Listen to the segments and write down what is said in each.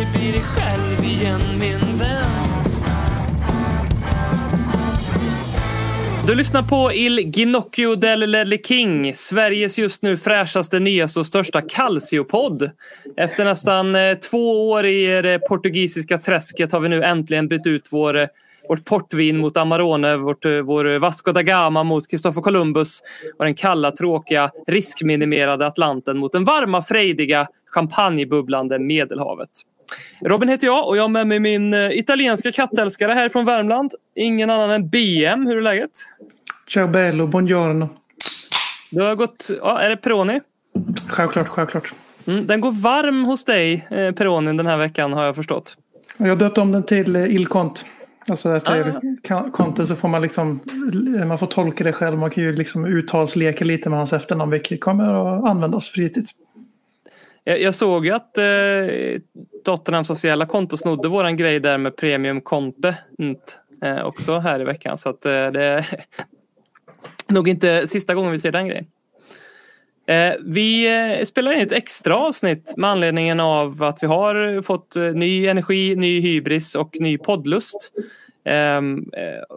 aldrig bli dig själv igen min vän Du lyssnar på Il Ginocchio del Ledley King, Sveriges just nu fräschaste, nyaste och största Calcio-podd. Efter nästan eh, två år i det eh, portugisiska träsket har vi nu äntligen bytt ut vår, eh, vårt portvin mot Amarone, vårt, vår Vasco da Gama mot Christopher Columbus och den kalla, tråkiga, riskminimerade Atlanten mot den varma, frejdiga, champagnebubblande Medelhavet. Robin heter jag och jag har med mig min eh, italienska kattälskare här från Värmland. Ingen annan än BM. Hur är läget? Ciao bello, buongiorno. Du har gått... Ja, är det Peroni? Självklart, självklart. Mm, den går varm hos dig, eh, Peronin, den här veckan har jag förstått. Jag döpte om den till eh, Il Conte. Alltså efter Ah. Conte så får man liksom man får tolka det själv. Man kan ju liksom uttalsleka lite med hans efternamn vilket kommer att användas flitigt. Jag, jag såg ju att eh, Tottenhams officiella konto snodde våran grej där med Premium Conte mm, eh, också här i veckan. Så att eh, det är nog inte sista gången vi ser den grejen. Eh, vi eh, spelar in ett extra avsnitt med anledningen av att vi har fått eh, ny energi, ny hybris och ny poddlust. Ehm, eh,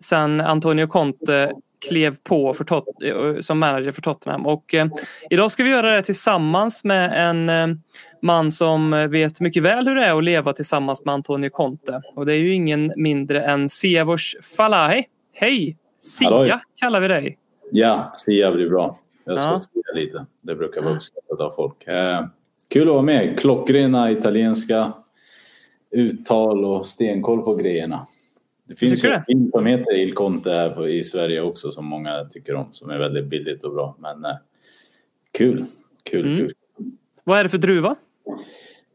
sen Antonio Conte klev på för Tot- eh, som manager för Tottenham. Och, eh, idag ska vi göra det tillsammans med en eh, man som vet mycket väl hur det är att leva tillsammans med Antonio Conte. Och det är ju ingen mindre än Siavosh Falahi. Hej! Sia Halloj. kallar vi dig. Ja, Sia blir bra. Jag ska Ja. sia lite. Det brukar vara uppskattat av folk. Eh, kul att vara med. Klockrena italienska uttal och stenkoll på grejerna. Det finns Tycker ju en film som heter Il Conte här på, i Sverige också som många tycker om. Som är väldigt billigt och bra. Men eh, kul. Kul, Mm. kul. Vad är det för druva?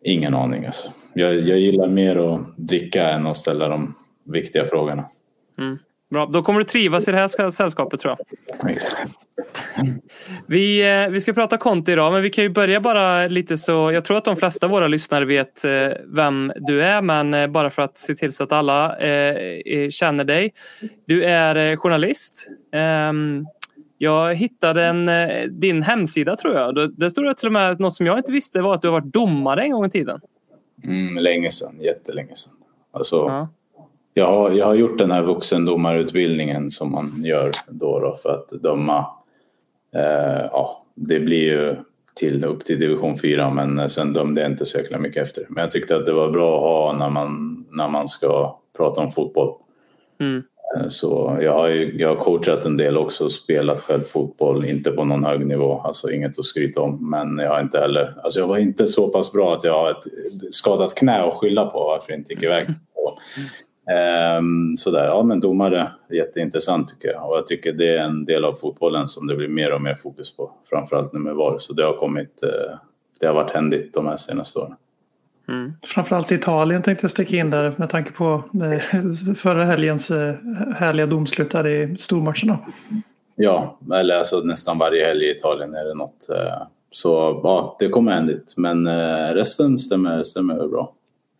Ingen aning alltså. Jag, jag gillar mer att dricka än att ställa de viktiga frågorna. Bra, då kommer du trivas i det här sällskapet tror jag. Vi, eh, vi ska prata Conte idag, men vi kan ju börja bara lite så. Jag tror att de flesta av våra lyssnare vet eh, vem du är, men eh, bara för att se till så att alla känner dig. Du är journalist. Ehm, jag hittade en, din hemsida tror jag. Det stod det till och med något som jag inte visste var att du har varit domare en gång i tiden. Mm, länge sedan, jättelänge sedan. Alltså, Ja. Jag har, jag har gjort den här vuxendomarutbildningen som man gör då, då för att döma. Eh, ja, det blir ju till, upp till division 4 men sen dömde jag inte så jäkla mycket efter. Men jag tyckte att det var bra att ha när man, när man ska prata om fotboll. Mm. Eh, Så jag har, ju, jag har coachat en del också, spelat själv fotboll, inte på någon hög nivå, alltså inget att skryta om. Men jag har inte heller, alltså jag var inte så pass bra att jag har ett skadat knä att skylla på varför jag inte gick iväg. Så, ehm, sådär, ja men domare, jätteintressant tycker jag. Och jag tycker det är en del av fotbollen som det blir mer och mer fokus på, framförallt nu med VAR. Så det har kommit, eh, det har varit händigt de här senaste åren. Mm. Framförallt i Italien tänkte jag sticka in där med tanke på eh, förra helgens eh, härliga domslut där i stormatcherna. Ja, eller alltså nästan varje helg i Italien är det något. Så ja, det kommer händigt. Men resten stämmer, stämmer bra.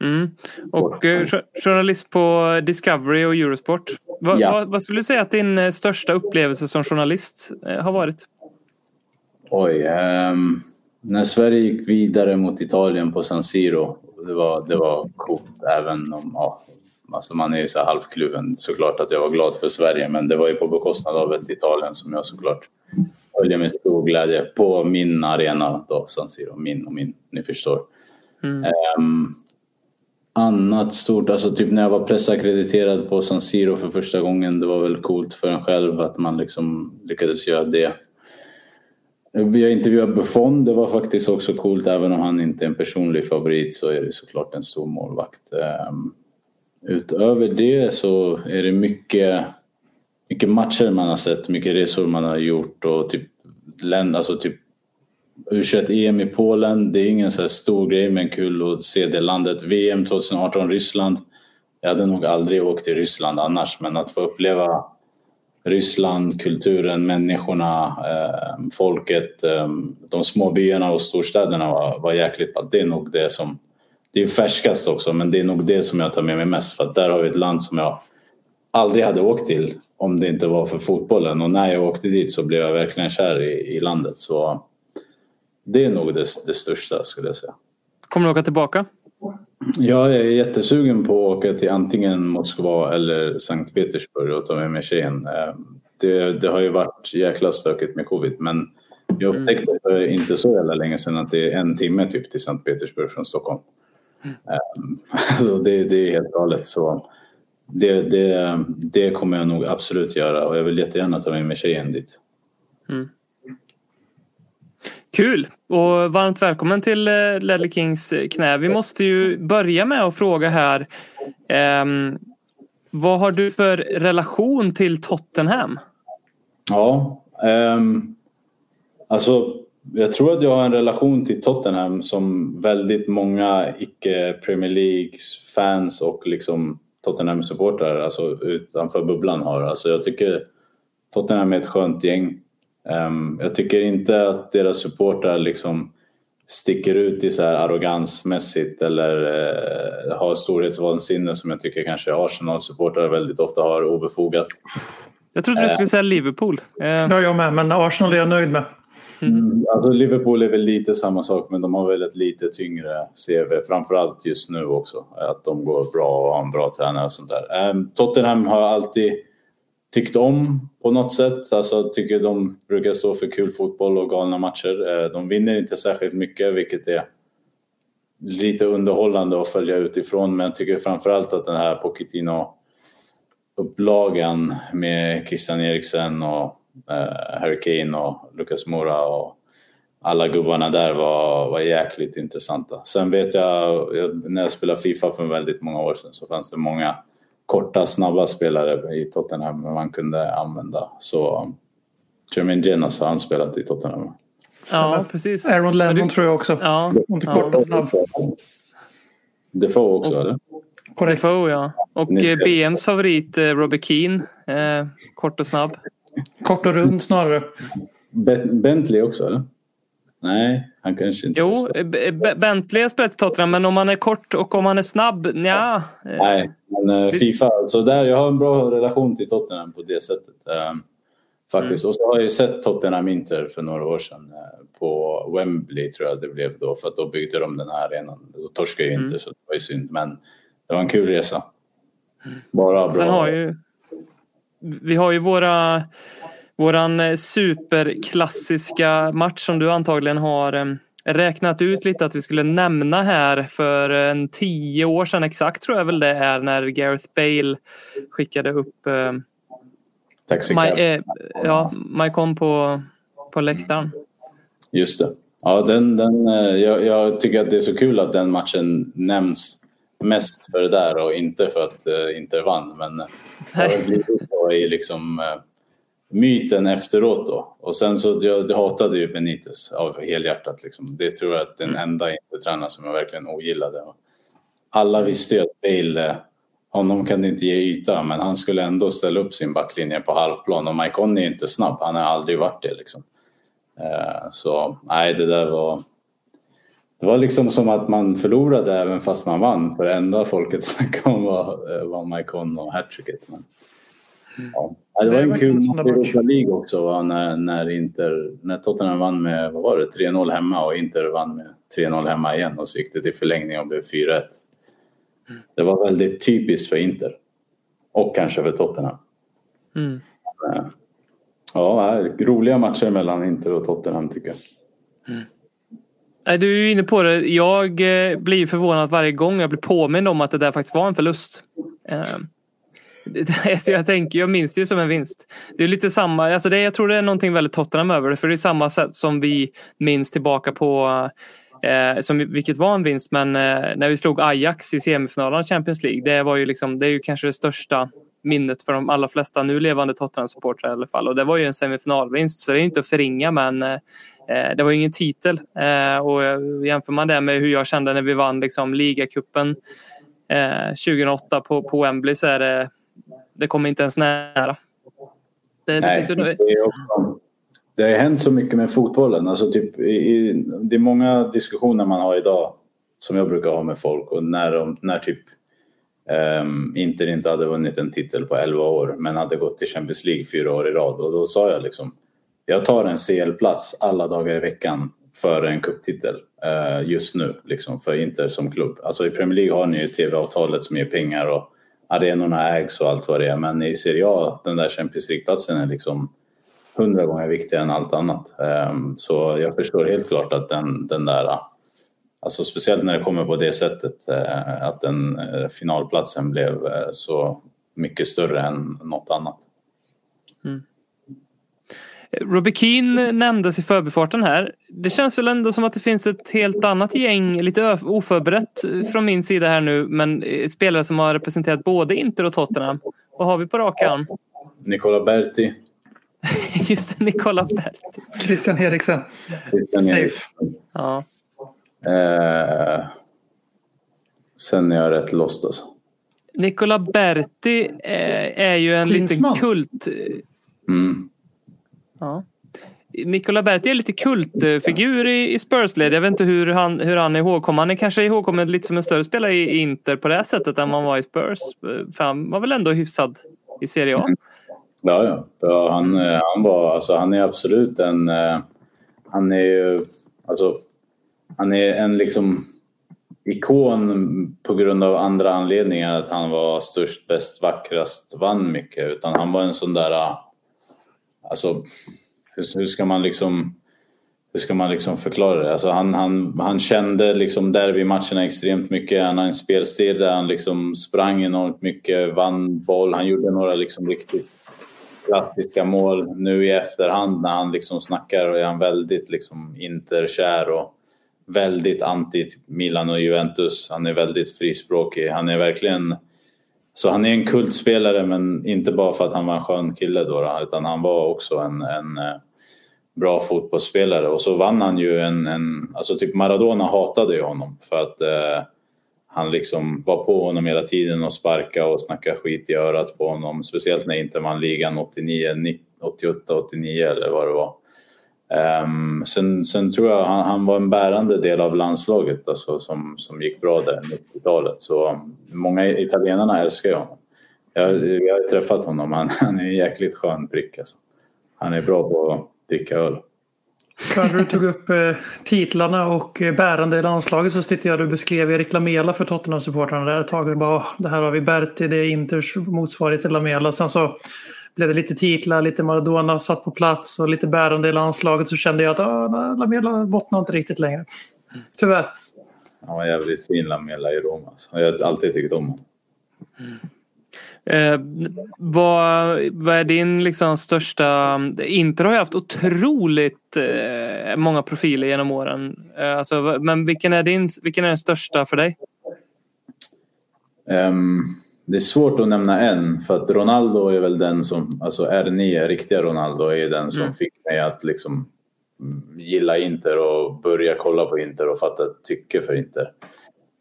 Mm. Och eh, jo- journalist på Discovery och Eurosport. Va, Ja. vad, vad skulle du säga att din eh, största upplevelse som journalist eh, har varit? Oj, ehm, när Sverige gick vidare mot Italien på San Siro. Det var, det var coolt även om ja, alltså man är ju så halvkluven. Såklart att jag var glad för Sverige men det var ju på bekostnad av ett Italien som jag såklart följer med stor glädje på min arena då, San Siro. Min och min, ni förstår. Mm. Ehm, annat stort, alltså typ när jag var pressackrediterad på San Siro för första gången. Det var väl coolt för en själv att man liksom lyckades göra det. Jag intervjuade Buffon, det var faktiskt också coolt. Även om han inte är en personlig favorit så är det såklart en stor målvakt. Ehm, utöver det så är det mycket, mycket matcher man har sett, mycket resor man har gjort och typ länder, alltså typ U21-EM i Polen, det är ingen så här stor grej men kul att se det landet. VM 2018 Ryssland Jag hade nog aldrig åkt till Ryssland annars, men att få uppleva Ryssland, kulturen, människorna, eh, folket, eh, de små byarna och storstäderna var, var jäkligt bra. Det är nog det som... Det är färskast också, men det är nog det som jag tar med mig mest. För att där har vi ett land som jag aldrig hade åkt till om det inte var för fotbollen. Och när jag åkte dit så blev jag verkligen kär i, i landet. Så det är nog det, det största skulle jag säga. Kommer du åka tillbaka? Jag är jättesugen på att åka till antingen Moskva eller Sankt Petersburg och ta med mig tjejen. Eh, Det, det har ju varit jäkla stökigt med covid men jag upptäckte för inte så jävla länge sedan att det är en timme typ till Sankt Petersburg från Stockholm. Eh, Alltså det, det är helt galet. Så det, det, det kommer jag nog absolut göra och jag vill jättegärna ta med mig tjejen dit. Kul! Och varmt välkommen till eh, Ledley Kings eh, knä. Vi måste ju börja med att fråga här. ehm, vad har du för relation till Tottenham? Ja, ehm, alltså jag tror att jag har en relation till Tottenham som väldigt många icke Premier League-fans och liksom Tottenham-supportrar alltså utanför bubblan har. Alltså jag tycker Tottenham är ett skönt gäng. Ehm, jag tycker inte att deras supportrar liksom sticker ut i så här arrogansmässigt eller eh, har storhetsvansinne som jag tycker kanske Arsenal-supportrar väldigt ofta har obefogat. Jag trodde du skulle säga Liverpool. Eh, Ja, jag med, men Arsenal är jag nöjd med. Mm, alltså Liverpool är väl lite samma sak men de har väl ett lite tyngre CV framförallt just nu också. Att de går bra och har en bra tränare och sånt där. Ehm, Tottenham har alltid tyckt om på något sätt. Alltså tycker de brukar stå för kul fotboll och galna matcher. Eh, de vinner inte särskilt mycket vilket är lite underhållande att följa utifrån men jag tycker framförallt att den här Pochettino upplagan med Christian Eriksen och eh, Harry Kane och Lucas Moura och alla gubbarna där var, var jäkligt intressanta. Sen vet jag, jag, när jag spelade Fifa för väldigt många år sedan så fanns det många korta, snabba spelare i Tottenham man kunde använda. Så Jermaine Genas har han spelat i Tottenham. ja, precis. Aaron Lennon du- tror jag också. Ja, ja. kortar snabb. Defoe också eller? Korrekt. Defoe ja. Och eh, ska- BMs favorit eh, Robbie Keane. Eh, kort och snabb. Kort och rund snarare. Be- Bentley också eller? Nej, han kanske inte Jo, Bentley har spelat i Tottenham men om han är kort och om han är snabb, ja. Nej, men eh, Fifa, så där, jag har en bra relation till Tottenham på det sättet. eh, faktiskt. Och så har jag ju sett Tottenham Inter för några år sedan eh, på Wembley tror jag det blev då för att då byggde de den här arenan. Då torskade ju inte så det var ju synd men det var en kul resa. Bara bra. Sen har ju vi har ju våra våran eh, superklassiska match som du antagligen har eh, räknat ut lite att vi skulle nämna här för en tio år sedan exakt tror jag väl det är när Gareth Bale skickade upp eh, My, eh, ja, Maikon på, på läktaren. Just det. Ja, den, den, eh, jag, jag tycker att det är så kul att den matchen nämns mest för det där och inte för att uh, Inter vann. Men eh, det har blivit så i liksom, eh, myten efteråt då. Och sen så jag, jag hatade ju Benitez av helhjärtat. Liksom. Det tror jag att den enda Inter-tränaren som jag verkligen ogillade. Alla visste ju att Bale, eh, honom kan du inte ge yta men han skulle ändå ställa upp sin backlinje på halvplan och Mike är inte snabb. Han har aldrig varit det liksom. Eh, Så nej, det där var... Det var liksom som att man förlorade även fast man vann. För det enda folket snackade om var, eh, var Maikon och hattricket. Men, ja. Det var en kul match i. Europa League också va? När, när, Inter, när Tottenham vann med vad var det, 3-0 hemma och Inter vann med 3-0 hemma igen och så gick det till förlängning och blev 4-1. Det var väldigt typiskt för Inter. Och kanske för Tottenham. Mm. Eh, Ja, roliga matcher mellan Inter och Tottenham tycker jag. Nej, du är ju inne på det. Jag eh, blir förvånad varje gång jag blir påmind om att det där faktiskt var en förlust. Så alltså, jag, tänker, jag minns det ju som en vinst. Det är lite samma, alltså det, jag tror det är någonting väldigt Tottenham över det. För det är samma sätt som vi minns tillbaka på, eh, som, vilket var en vinst, men eh, när vi slog Ajax i semifinalen av Champions League. Det, var ju liksom, det är ju kanske det största minnet för de allra flesta nu levande Tottenham-supportrar i alla fall. Och det var ju en semifinalvinst så det är inte att förringa men eh, eh, det var ju ingen titel. Eh, och eh, jämför man det med hur jag kände när vi vann liksom, ligacupen eh, 2008 på, på Wembley så är det, det kommer inte ens nära. Det, det Nej, ju, det, är också, det har hänt så mycket med fotbollen. Alltså typ, i, i, det är många diskussioner man har idag som jag brukar ha med folk och när, de, när typ um, Inter inte hade vunnit en titel på 11 år men hade gått till Champions League fyra år i rad och då sa jag liksom jag tar en CL-plats alla dagar i veckan före en kupptitel uh, just nu liksom för Inter som klubb. Alltså i Premier League har ni ju TV-avtalet som ger pengar och arenorna ägs och allt vad det är men i Serie A den där Champions League-platsen är liksom hundra gånger viktigare än allt annat. Ehm, så jag förstår helt klart att den, den där Alltså speciellt när det kommer på det sättet eh, att den eh, finalplatsen blev eh, så mycket större än något annat. Mm. Robbie Keane nämndes i förbifarten här. Det känns väl ändå som att det finns ett helt annat gäng, lite oförberett från min sida här nu, men eh, spelare som har representerat både Inter och Tottenham. Vad har vi på rak arm? Nicola Berti, Just det, Nicola Berti. Christian Eriksen. Christian Safe. Ja. Eh, sen är jag rätt lost alltså. Nicola Berti eh, är ju en Klinsmann. liten kult... Mm. Ja. Nicola Berti är lite kultfigur i, i Spurs-led. Jag vet inte hur han, hur han är ihågkommen. Han är kanske ihågkommen lite som en större spelare i Inter på det här sättet än man var i Spurs. För han var väl ändå hyfsad i Serie A. Ja, ja. ja han, eh, han, var, alltså, han är absolut en... eh, Han är ju... Alltså, han är en liksom ikon på grund av andra anledningar. Att han var störst, bäst, vackrast, vann mycket. Utan han var en sån där... Alltså, hur, hur ska man liksom... Hur ska man liksom förklara det? Alltså han, han, han kände liksom derbymatcherna extremt mycket. Han har en spelstil där han liksom sprang enormt mycket, vann boll. Han gjorde några liksom riktigt klassiska mål. Nu i efterhand när han liksom snackar är han väldigt liksom interkär och väldigt anti Milan och Juventus. Han är väldigt frispråkig. Han är verkligen... Så han är en kultspelare men inte bara för att han var en skön kille då, då utan han var också en, en eh, bra fotbollsspelare. Och så vann han ju en, en... Alltså typ Maradona hatade ju honom för att eh, han liksom var på honom hela tiden och sparka och snacka skit i örat på honom. Speciellt när inte vann ligan 89, 90, 88, 89 eller vad det var. Um, sen, sen tror jag han, han var en bärande del av landslaget alltså, som, som gick bra där 90-talet. Så um, många italienarna älskar ju honom. Jag, jag har träffat honom. Han, han är en jäkligt skön prick. Alltså. Han är bra på att dricka öl. När du tog upp eh, titlarna och eh, bärande i landslaget så tittade jag du beskrev Erik Lamela för Tottenham-supportrarna där ett tag. Och bara, "Åh, det här har vi Berti, det är Inters motsvarighet till Lamela. Sen så blev det lite titlar, lite Maradona satt på plats och lite bärande i landslaget. Så kände jag att ah, Lamela bottnar inte riktigt längre. Tyvärr. Han var jävligt fin Lamela i Rom. Alltså. Jag har alltid tyckt om honom. Eh, vad, vad är din liksom största... Inter har ju haft otroligt eh, många profiler genom åren. Eh, alltså, men vilken är, din, vilken är den största för dig? Ehm, det är svårt att nämna en för att Ronaldo är väl den som, alltså R9, riktiga Ronaldo är den som Mm. fick mig att liksom gilla Inter och börja kolla på Inter och fatta ett tycke för Inter.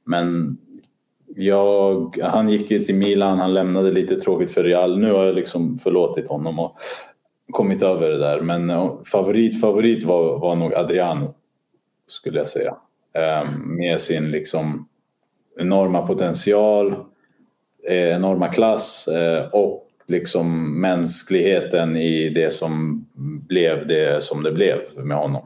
Men jag, han gick ju till Milan, han lämnade lite tråkigt för Real. Nu har jag liksom förlåtit honom och kommit över det där. Men eh, favorit, favorit var, var nog Adriano skulle jag säga. Ehm, med sin liksom enorma potential, enorma klass eh, och liksom mänskligheten i det som blev det som det blev med honom.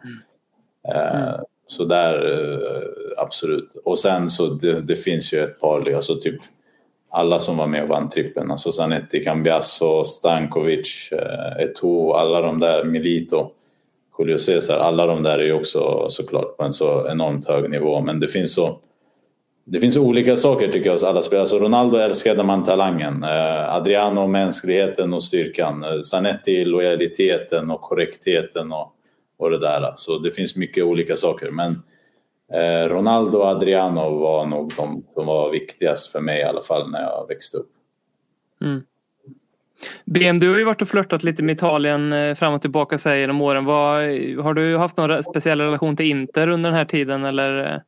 Eh, Så där eh, absolut. Och sen så det, det finns ju ett par, alltså typ alla som var med och vann trippen. Alltså Zanetti, Cambiasso, Stankovic, eh, Eto'o, alla de där, Milito, Julio Cesar. Alla de där är ju också såklart på en så enormt hög nivå. Men det finns så det finns olika saker tycker jag hos alla spelare. Alltså Ronaldo älskade man talangen. Eh, Adriano mänskligheten och styrkan. Eh, Zanetti lojaliteten och korrektheten och, och det där. Så det finns mycket olika saker. Men eh, Ronaldo och Adriano var nog de som var viktigast för mig i alla fall när jag växte upp. Mm. BM, du har ju varit och flörtat lite med Italien eh, fram och tillbaka så här genom åren. Vad, har du haft någon speciell relation till Inter under den här tiden eller? Eh,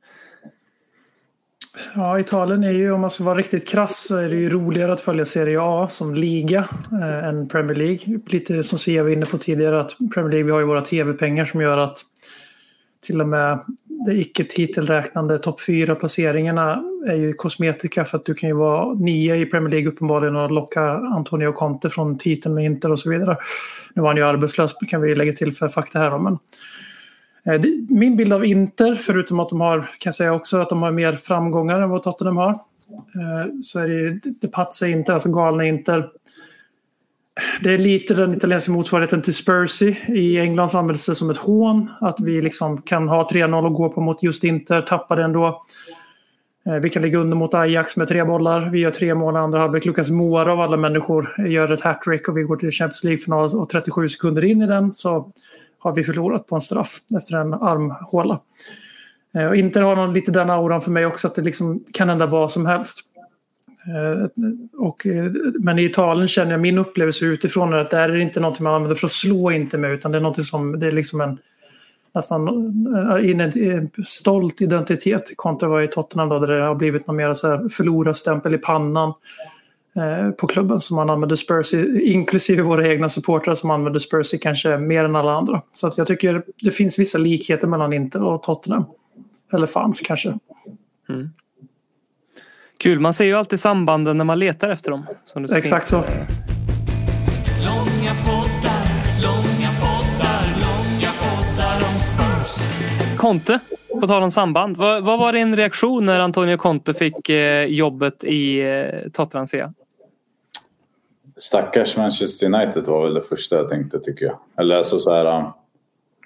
Ja, Italien är ju, om man ska vara riktigt krass, så är det ju roligare att följa Serie A som liga eh, än Premier League. Lite som Sia var inne på tidigare, att Premier League, vi har ju våra tv-pengar som gör att till och med de icke titelräknande topp fyra placeringarna är ju kosmetika för att du kan ju vara nio i Premier League uppenbarligen och locka Antonio Conte från titeln med Inter och så vidare. Nu var han ju arbetslös kan vi lägga till för fakta här. Men Eh, Eh, min bild av Inter, förutom att de har, kan jag säga också, att de har mer framgångar än vad Tottenham har. Eh, så är det ju De patsar Inter, alltså galna Inter. Det är lite den italienska motsvarigheten till Spursy. I England används det som ett hån. Att vi liksom kan ha 3-0 och gå på mot just Inter, tappa det ändå. Eh, vi kan ligga under mot Ajax med tre bollar. Vi gör tre mål i andra halvlek. Lukas Moura av alla människor gör ett hattrick och vi går till Champions League-final och 37 sekunder in i den så har vi förlorat på en straff efter en armhåla. Eh, och Inter har någon, lite den auran för mig också att det liksom kan hända vad som helst. Eh, och, eh, men i Italien känner jag min upplevelse utifrån är att där är det inte någonting man använder för att slå inte med utan det är någonting som det är liksom en nästan en en stolt identitet kontra vad i Tottenham då, där det har blivit någon mer så här förlorarstämpel i pannan på klubben som man använder Spurs i, inklusive våra egna supportrar som använder Spurs i kanske mer än alla andra. Så att jag tycker det finns vissa likheter mellan Inter och Tottenham. Eller fanns kanske. Kul, man ser ju alltid sambanden när man letar efter dem. Exakt så. Långa poddar, långa poddar, långa poddar om Spurs. Conte, på tal om samband. Vad, vad var din reaktion när Antonio Conte fick eh, jobbet i eh, Tottenham Sea? Stackars Manchester United var väl det första jag tänkte tycker jag. Eller alltså så här um,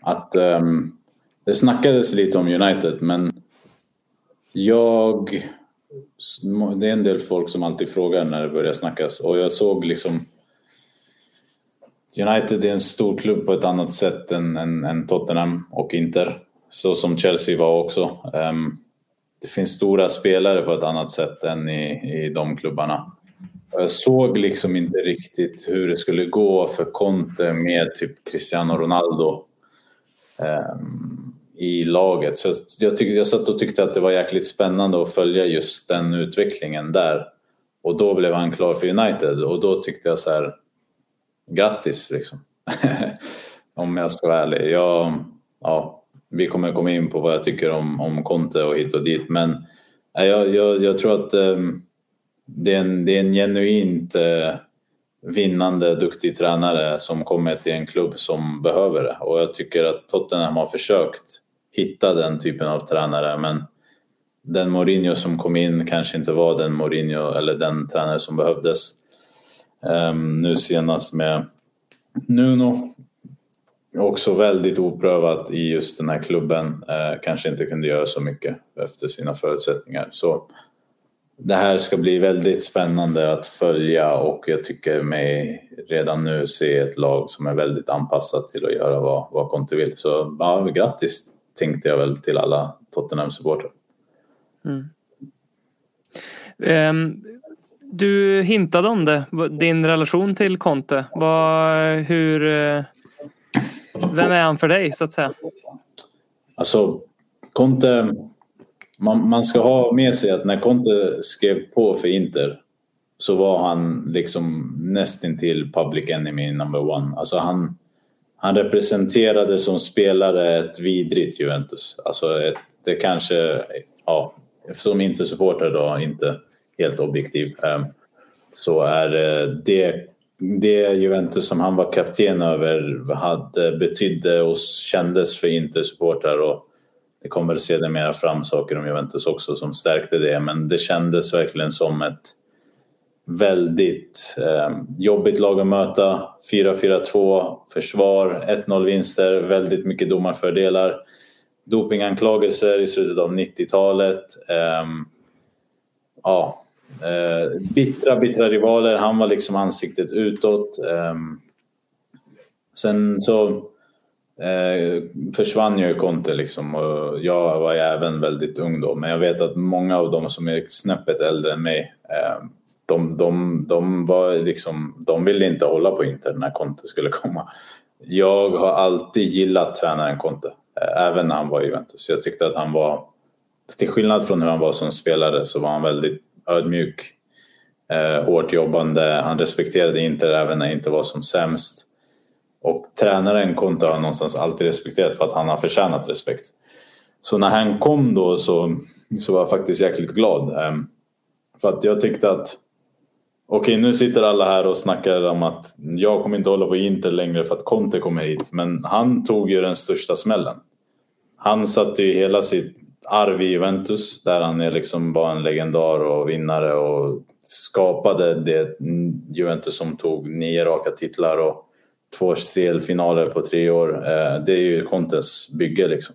att um, det snackades lite om United men jag det är en del folk som alltid frågar när det börjar snackas och jag såg liksom United är en stor klubb på ett annat sätt än, än, än Tottenham och Inter. Så som Chelsea var också. Um, det finns stora spelare på ett annat sätt än i, i de klubbarna. Och Jag såg liksom inte riktigt hur det skulle gå för Conte med typ Cristiano Ronaldo um, i laget. Så jag, jag, jag satt och tyckte att det var jäkligt spännande att följa just den utvecklingen där. Och då blev han klar för United och då tyckte jag så här, grattis liksom. om jag ska vara ärlig. Jag, ja, vi kommer komma in på vad jag tycker om, om Conte och hit och dit men jag, jag, jag tror att um, det är en, det är en genuint eh, vinnande, duktig tränare som kommer till en klubb som behöver det. Och jag tycker att Tottenham har försökt hitta den typen av tränare men den Mourinho som kom in kanske inte var den Mourinho eller den tränare som behövdes. Um, nu senast med Nuno. Också väldigt oprövat i just den här klubben. Uh, kanske inte kunde göra så mycket efter sina förutsättningar. Så det här ska bli väldigt spännande att följa och jag tycker mig redan nu se ett lag som är väldigt anpassat till att göra vad, vad Conte vill. Så ja, grattis tänkte jag väl till alla Tottenham-supportrar. Ehm, du hintade om det, din relation till Conte. Vad, hur, eh, vem är han för dig så att säga? Alltså, Conte, man, man ska ha med sig att när Conte skrev på för Inter så var han liksom nästintill public enemy number one. Alltså han, han representerade som spelare ett vidrigt Juventus. Alltså ett, det kanske, ja, som Inter-supporter då, inte helt objektiv, ehm, så är det, det det Juventus som han var kapten över hade, betydde och kändes för Inter-supportrar och det kom väl sedermera fram saker om Juventus också som stärkte det men det kändes verkligen som ett väldigt eh, jobbigt lag att möta. 4-4-2, försvar, 1-0 vinster, väldigt mycket domarfördelar. Dopinganklagelser i slutet av 90-talet. Eh, ja, eh, bittra, bittra rivaler. Han var liksom ansiktet utåt. Eh, sen så eh, försvann ju Conte liksom och jag var ju även väldigt ung då. Men jag vet att många av dem som är snäppet äldre än mig eh, de, de, de, var liksom, de ville inte hålla på Inter när Conte skulle komma. Jag har alltid gillat tränaren Conte, eh, även när han var i Juventus. Jag tyckte att han var till skillnad från hur han var som spelare så var han väldigt ödmjuk, eh, hårt jobbande. Han respekterade Inter även när det inte var som sämst. Och tränaren Konta har jag någonstans alltid respekterat för att han har förtjänat respekt. Så när han kom då så, så var jag faktiskt jäkligt glad. Ehm, för att jag tyckte att Okej, nu sitter alla här och snackar om att jag kommer inte hålla på Inter längre för att Conte kommer hit. Men han tog ju den största smällen. Han satte ju hela sitt arv i Juventus där han är liksom var en legendar och vinnare och skapade det Juventus som tog nio raka titlar och två CL-finaler på tre år. Eh, det är ju Contes bygge liksom.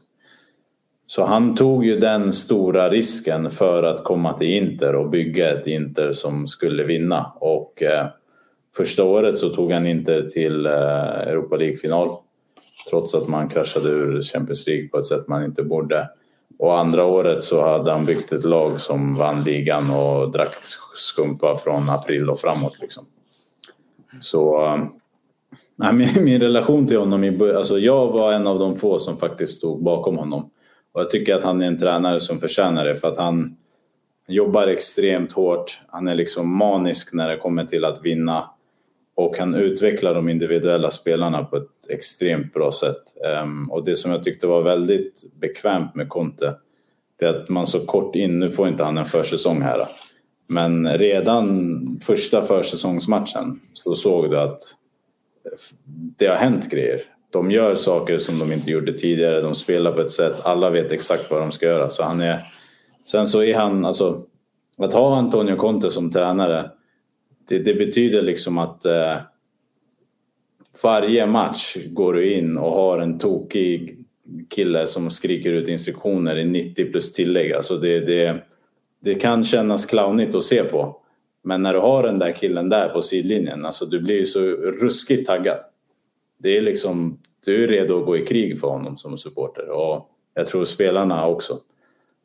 Så han tog ju den stora risken för att komma till Inter och bygga ett Inter som skulle vinna. Och eh, första året så tog han Inter till eh, Europa League-final. Trots att man kraschade ur Champions League på ett sätt man inte borde. Och andra året så hade han byggt ett lag som vann ligan och drack skumpa från april och framåt. Liksom. Så eh, Nej, min, min relation till honom, alltså jag var en av de få som faktiskt stod bakom honom. Och jag tycker att han är en tränare som förtjänar det för att han jobbar extremt hårt. Han är liksom manisk när det kommer till att vinna och han utvecklar de individuella spelarna på ett extremt bra sätt. Um, och det som jag tyckte var väldigt bekvämt med Conte det är att man så kort in, nu får inte han en försäsong här, men redan första försäsongsmatchen så såg du att det har hänt grejer de gör saker som de inte gjorde tidigare. De spelar på ett sätt, alla vet exakt vad de ska göra. Så han är, sen så är han, alltså att ha Antonio Conte som tränare det, det betyder liksom att eh, varje match går du in och har en tokig kille som skriker ut instruktioner i 90 plus tillägg. Alltså det, det, det kan kännas clownigt att se på. Men när du har den där killen där på sidlinjen, alltså du blir ju så ruskigt taggad det är liksom, du är redo att gå i krig för honom som supporter och jag tror spelarna också.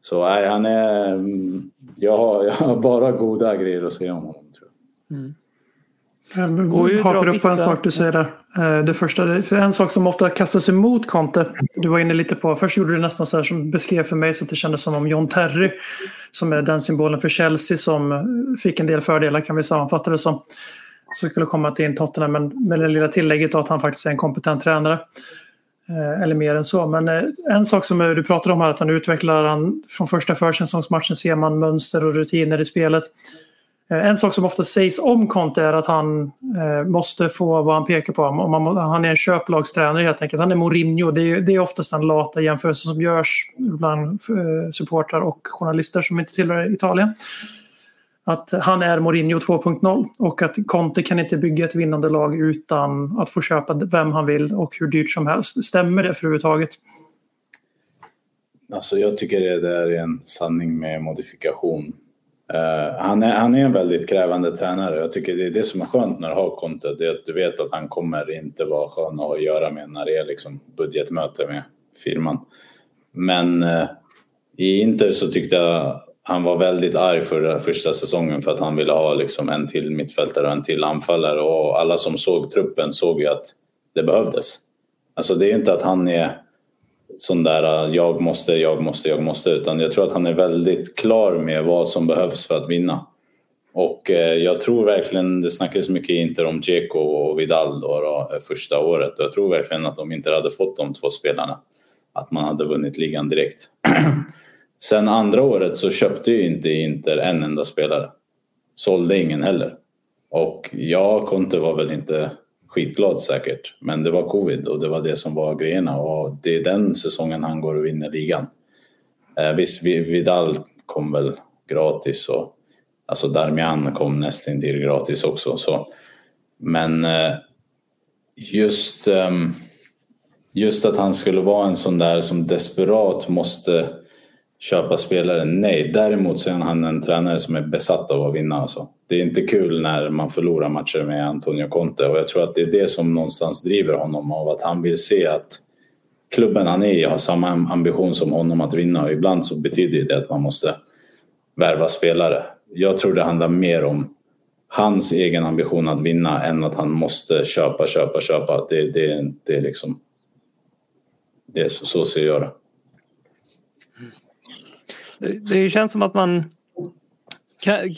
Så nej, han är, mm, jag har, jag har bara goda grejer att säga om honom. Tror jag. Mm. Jag hakar upp på en sak du säger där. Eh, det första, för en sak som ofta kastas emot Conte. Du var inne lite på, först gjorde du nästan så här som beskrev för mig så att det kändes som om John Terry som är den symbolen för Chelsea som fick en del fördelar kan vi sammanfatta det som som skulle komma till in Tottenham men med det lilla tillägget att han faktiskt är en kompetent tränare. Eh, eller mer än så. Men eh, en sak som du pratar om här att han utvecklar han, från första försäsongsmatchen ser man mönster och rutiner i spelet. Eh, en sak som ofta sägs om Conte är att han eh, måste få vad han pekar på. Om man, han är en köplagstränare helt enkelt. Han är Mourinho. Det är, det är oftast den lata jämförelsen som görs bland eh, supportrar och journalister som inte tillhör Italien att han är Mourinho 2.0 och att Conte kan inte bygga ett vinnande lag utan att få köpa vem han vill och hur dyrt som helst. Stämmer det för överhuvudtaget? Alltså jag tycker det där är en sanning med modifikation. Uh, han, är, han är en väldigt krävande tränare. Jag tycker det är det som är skönt när du har Conte. Det är att du vet att han kommer inte vara skön att göra med när det är liksom budgetmöte med firman. Men uh, i Inter så tyckte jag han var väldigt arg för första säsongen för att han ville ha liksom en till mittfältare och en till anfallare och alla som såg truppen såg ju att det behövdes. Alltså det är inte att han är sån där äh, jag måste, jag måste, jag måste utan jag tror att han är väldigt klar med vad som behövs för att vinna. Och äh, jag tror verkligen, det snackades mycket inte om Dzeko och Vidal då, då, äh, första året och jag tror verkligen att de inte hade fått de två spelarna att man hade vunnit ligan direkt. Sen andra året så köpte ju inte Inter en enda spelare. Sålde ingen heller. Och ja, Conte var väl inte skitglad säkert. Men det var covid och det var det som var grejerna och det är den säsongen han går och vinner ligan. Eh, visst, Vidal kom väl gratis och alltså Darmian kom nästintill gratis också. Så. Men eh, just, eh, just att han skulle vara en sån där som desperat måste köpa spelare? Nej, däremot så är han en tränare som är besatt av att vinna. Alltså. Det är inte kul när man förlorar matcher med Antonio Conte och jag tror att det är det som någonstans driver honom av att han vill se att klubben han är i har samma ambition som honom att vinna och ibland så betyder det att man måste värva spelare. Jag tror det handlar mer om hans egen ambition att vinna än att han måste köpa, köpa, köpa. Det, det, det är liksom... Det är så, så ser jag det. Det, det känns som att man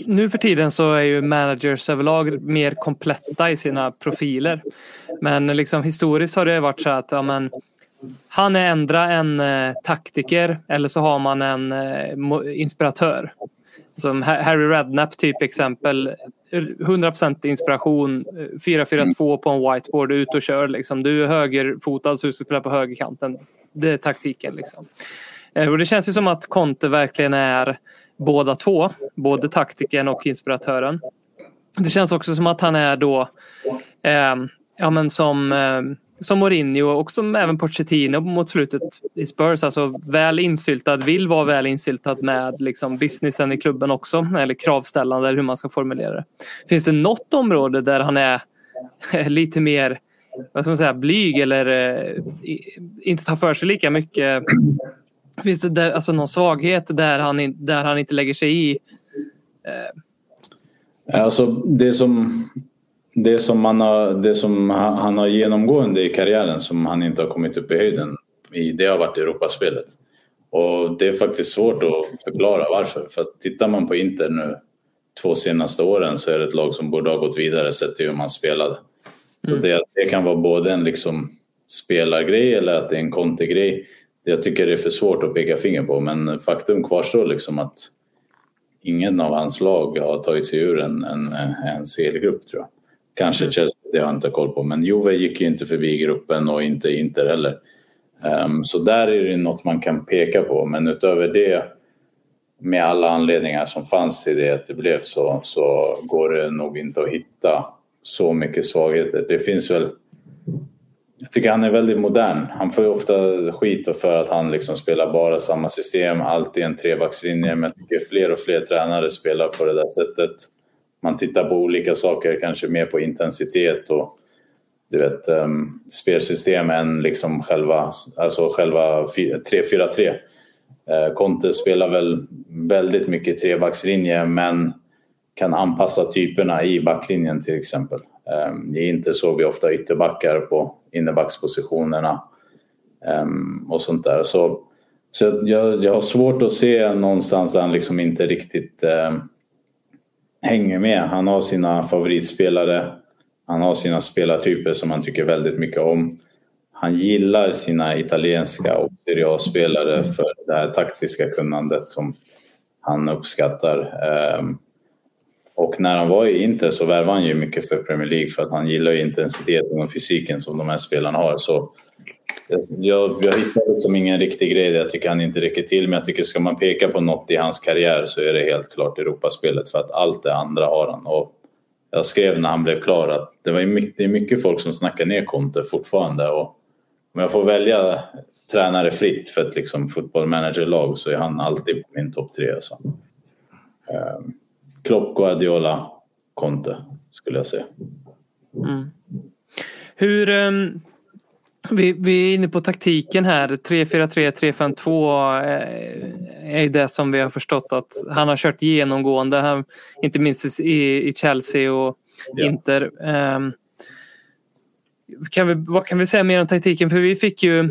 nu för tiden så är ju managers överlag mer kompletta i sina profiler. Men liksom historiskt har det varit så att ja, men, han är ändra en eh, taktiker eller så har man en eh, inspiratör. Som Harry Redknapp typ exempel. 100% inspiration. Eh, 4-4-2 på en whiteboard. Ut och kör liksom. Du är högerfotad så du ska spela på högerkanten. Det är taktiken liksom. Eh, och det känns ju som att Conte verkligen är båda två. Både taktiken och inspiratören. Det känns också som att han är då eh, ja, men som, eh, som Mourinho och som även Pochettino mot slutet i Spurs. Alltså väl insyltad, vill vara väl insyltad med liksom, businessen i klubben också. Eller kravställande eller hur man ska formulera det. Finns det något område där han är eh, lite mer vad ska man säga, blyg eller eh, inte tar för sig lika mycket? Finns det där, alltså någon svaghet där han, där han inte lägger sig i? Alltså det som, det som, man har, det som han han har genomgående i karriären som han inte har kommit upp i höjden i, det har varit Europaspelet. Och det är faktiskt svårt att förklara varför. För att tittar man på Inter nu två senaste åren så är det ett lag som borde ha gått vidare sett till hur man spelade. Så det, det kan vara både en liksom spelargrej eller att det är en kontegrej. Jag tycker det är för svårt att peka finger på men faktum kvarstår liksom att ingen av hans lag har tagit sig ur en, en, en CL-grupp tror jag. Kanske Chelsea, det har jag inte koll på. Men Juve gick ju inte förbi gruppen och inte Inter heller. Ehm, så där är det något man kan peka på. Men utöver det, med alla anledningar som fanns till det att det blev så, så går det nog inte att hitta så mycket svagheter. Det finns väl jag tycker han är väldigt modern. Han får ju ofta skit för att han liksom spelar bara samma system, alltid en trebackslinje. Men jag tycker fler och fler tränare spelar på det där sättet. Man tittar på olika saker, kanske mer på intensitet och du vet, um, spelsystem än liksom själva, alltså själva 3-4-3. Uh, eh, Conte spelar väl väldigt mycket trebackslinje men kan anpassa typerna i backlinjen till exempel. Ehm, det är inte så vi ofta ytterbackar på innerbackspositionerna ehm, och sånt där. Så, så jag, jag har svårt att se någonstans där han liksom inte riktigt eh, hänger med. Han har sina favoritspelare. Han har sina spelartyper som han tycker väldigt mycket om. Han gillar sina italienska och Serie A-spelare för det här taktiska kunnandet som han uppskattar. Um, och när han var i Inter så värvade han ju mycket för Premier League för att han gillar ju intensiteten och fysiken som de här spelarna har. Så jag, jag hittar liksom ingen riktig grej där jag tycker han inte räcker till. Men jag tycker ska man peka på något i hans karriär så är det helt klart Europaspelet för att allt det andra har han. Och jag skrev när han blev klar att det, var mycket, det är mycket folk som snackar ner Conte fortfarande. Och om jag får välja tränare fritt för ett liksom fotbollmanagerlag så är han alltid på min topp tre. Alltså. Um, Klopp, Guardiola, Conte skulle jag säga. Mm. Hur... Um, vi, vi är inne på taktiken här. 3-4-3, 3-5-2 eh, är det som vi har förstått att han har kört genomgående. Han, inte minst i, i Chelsea och Ja. Inter. Um, kan vi, vad kan vi säga mer om taktiken? För vi fick ju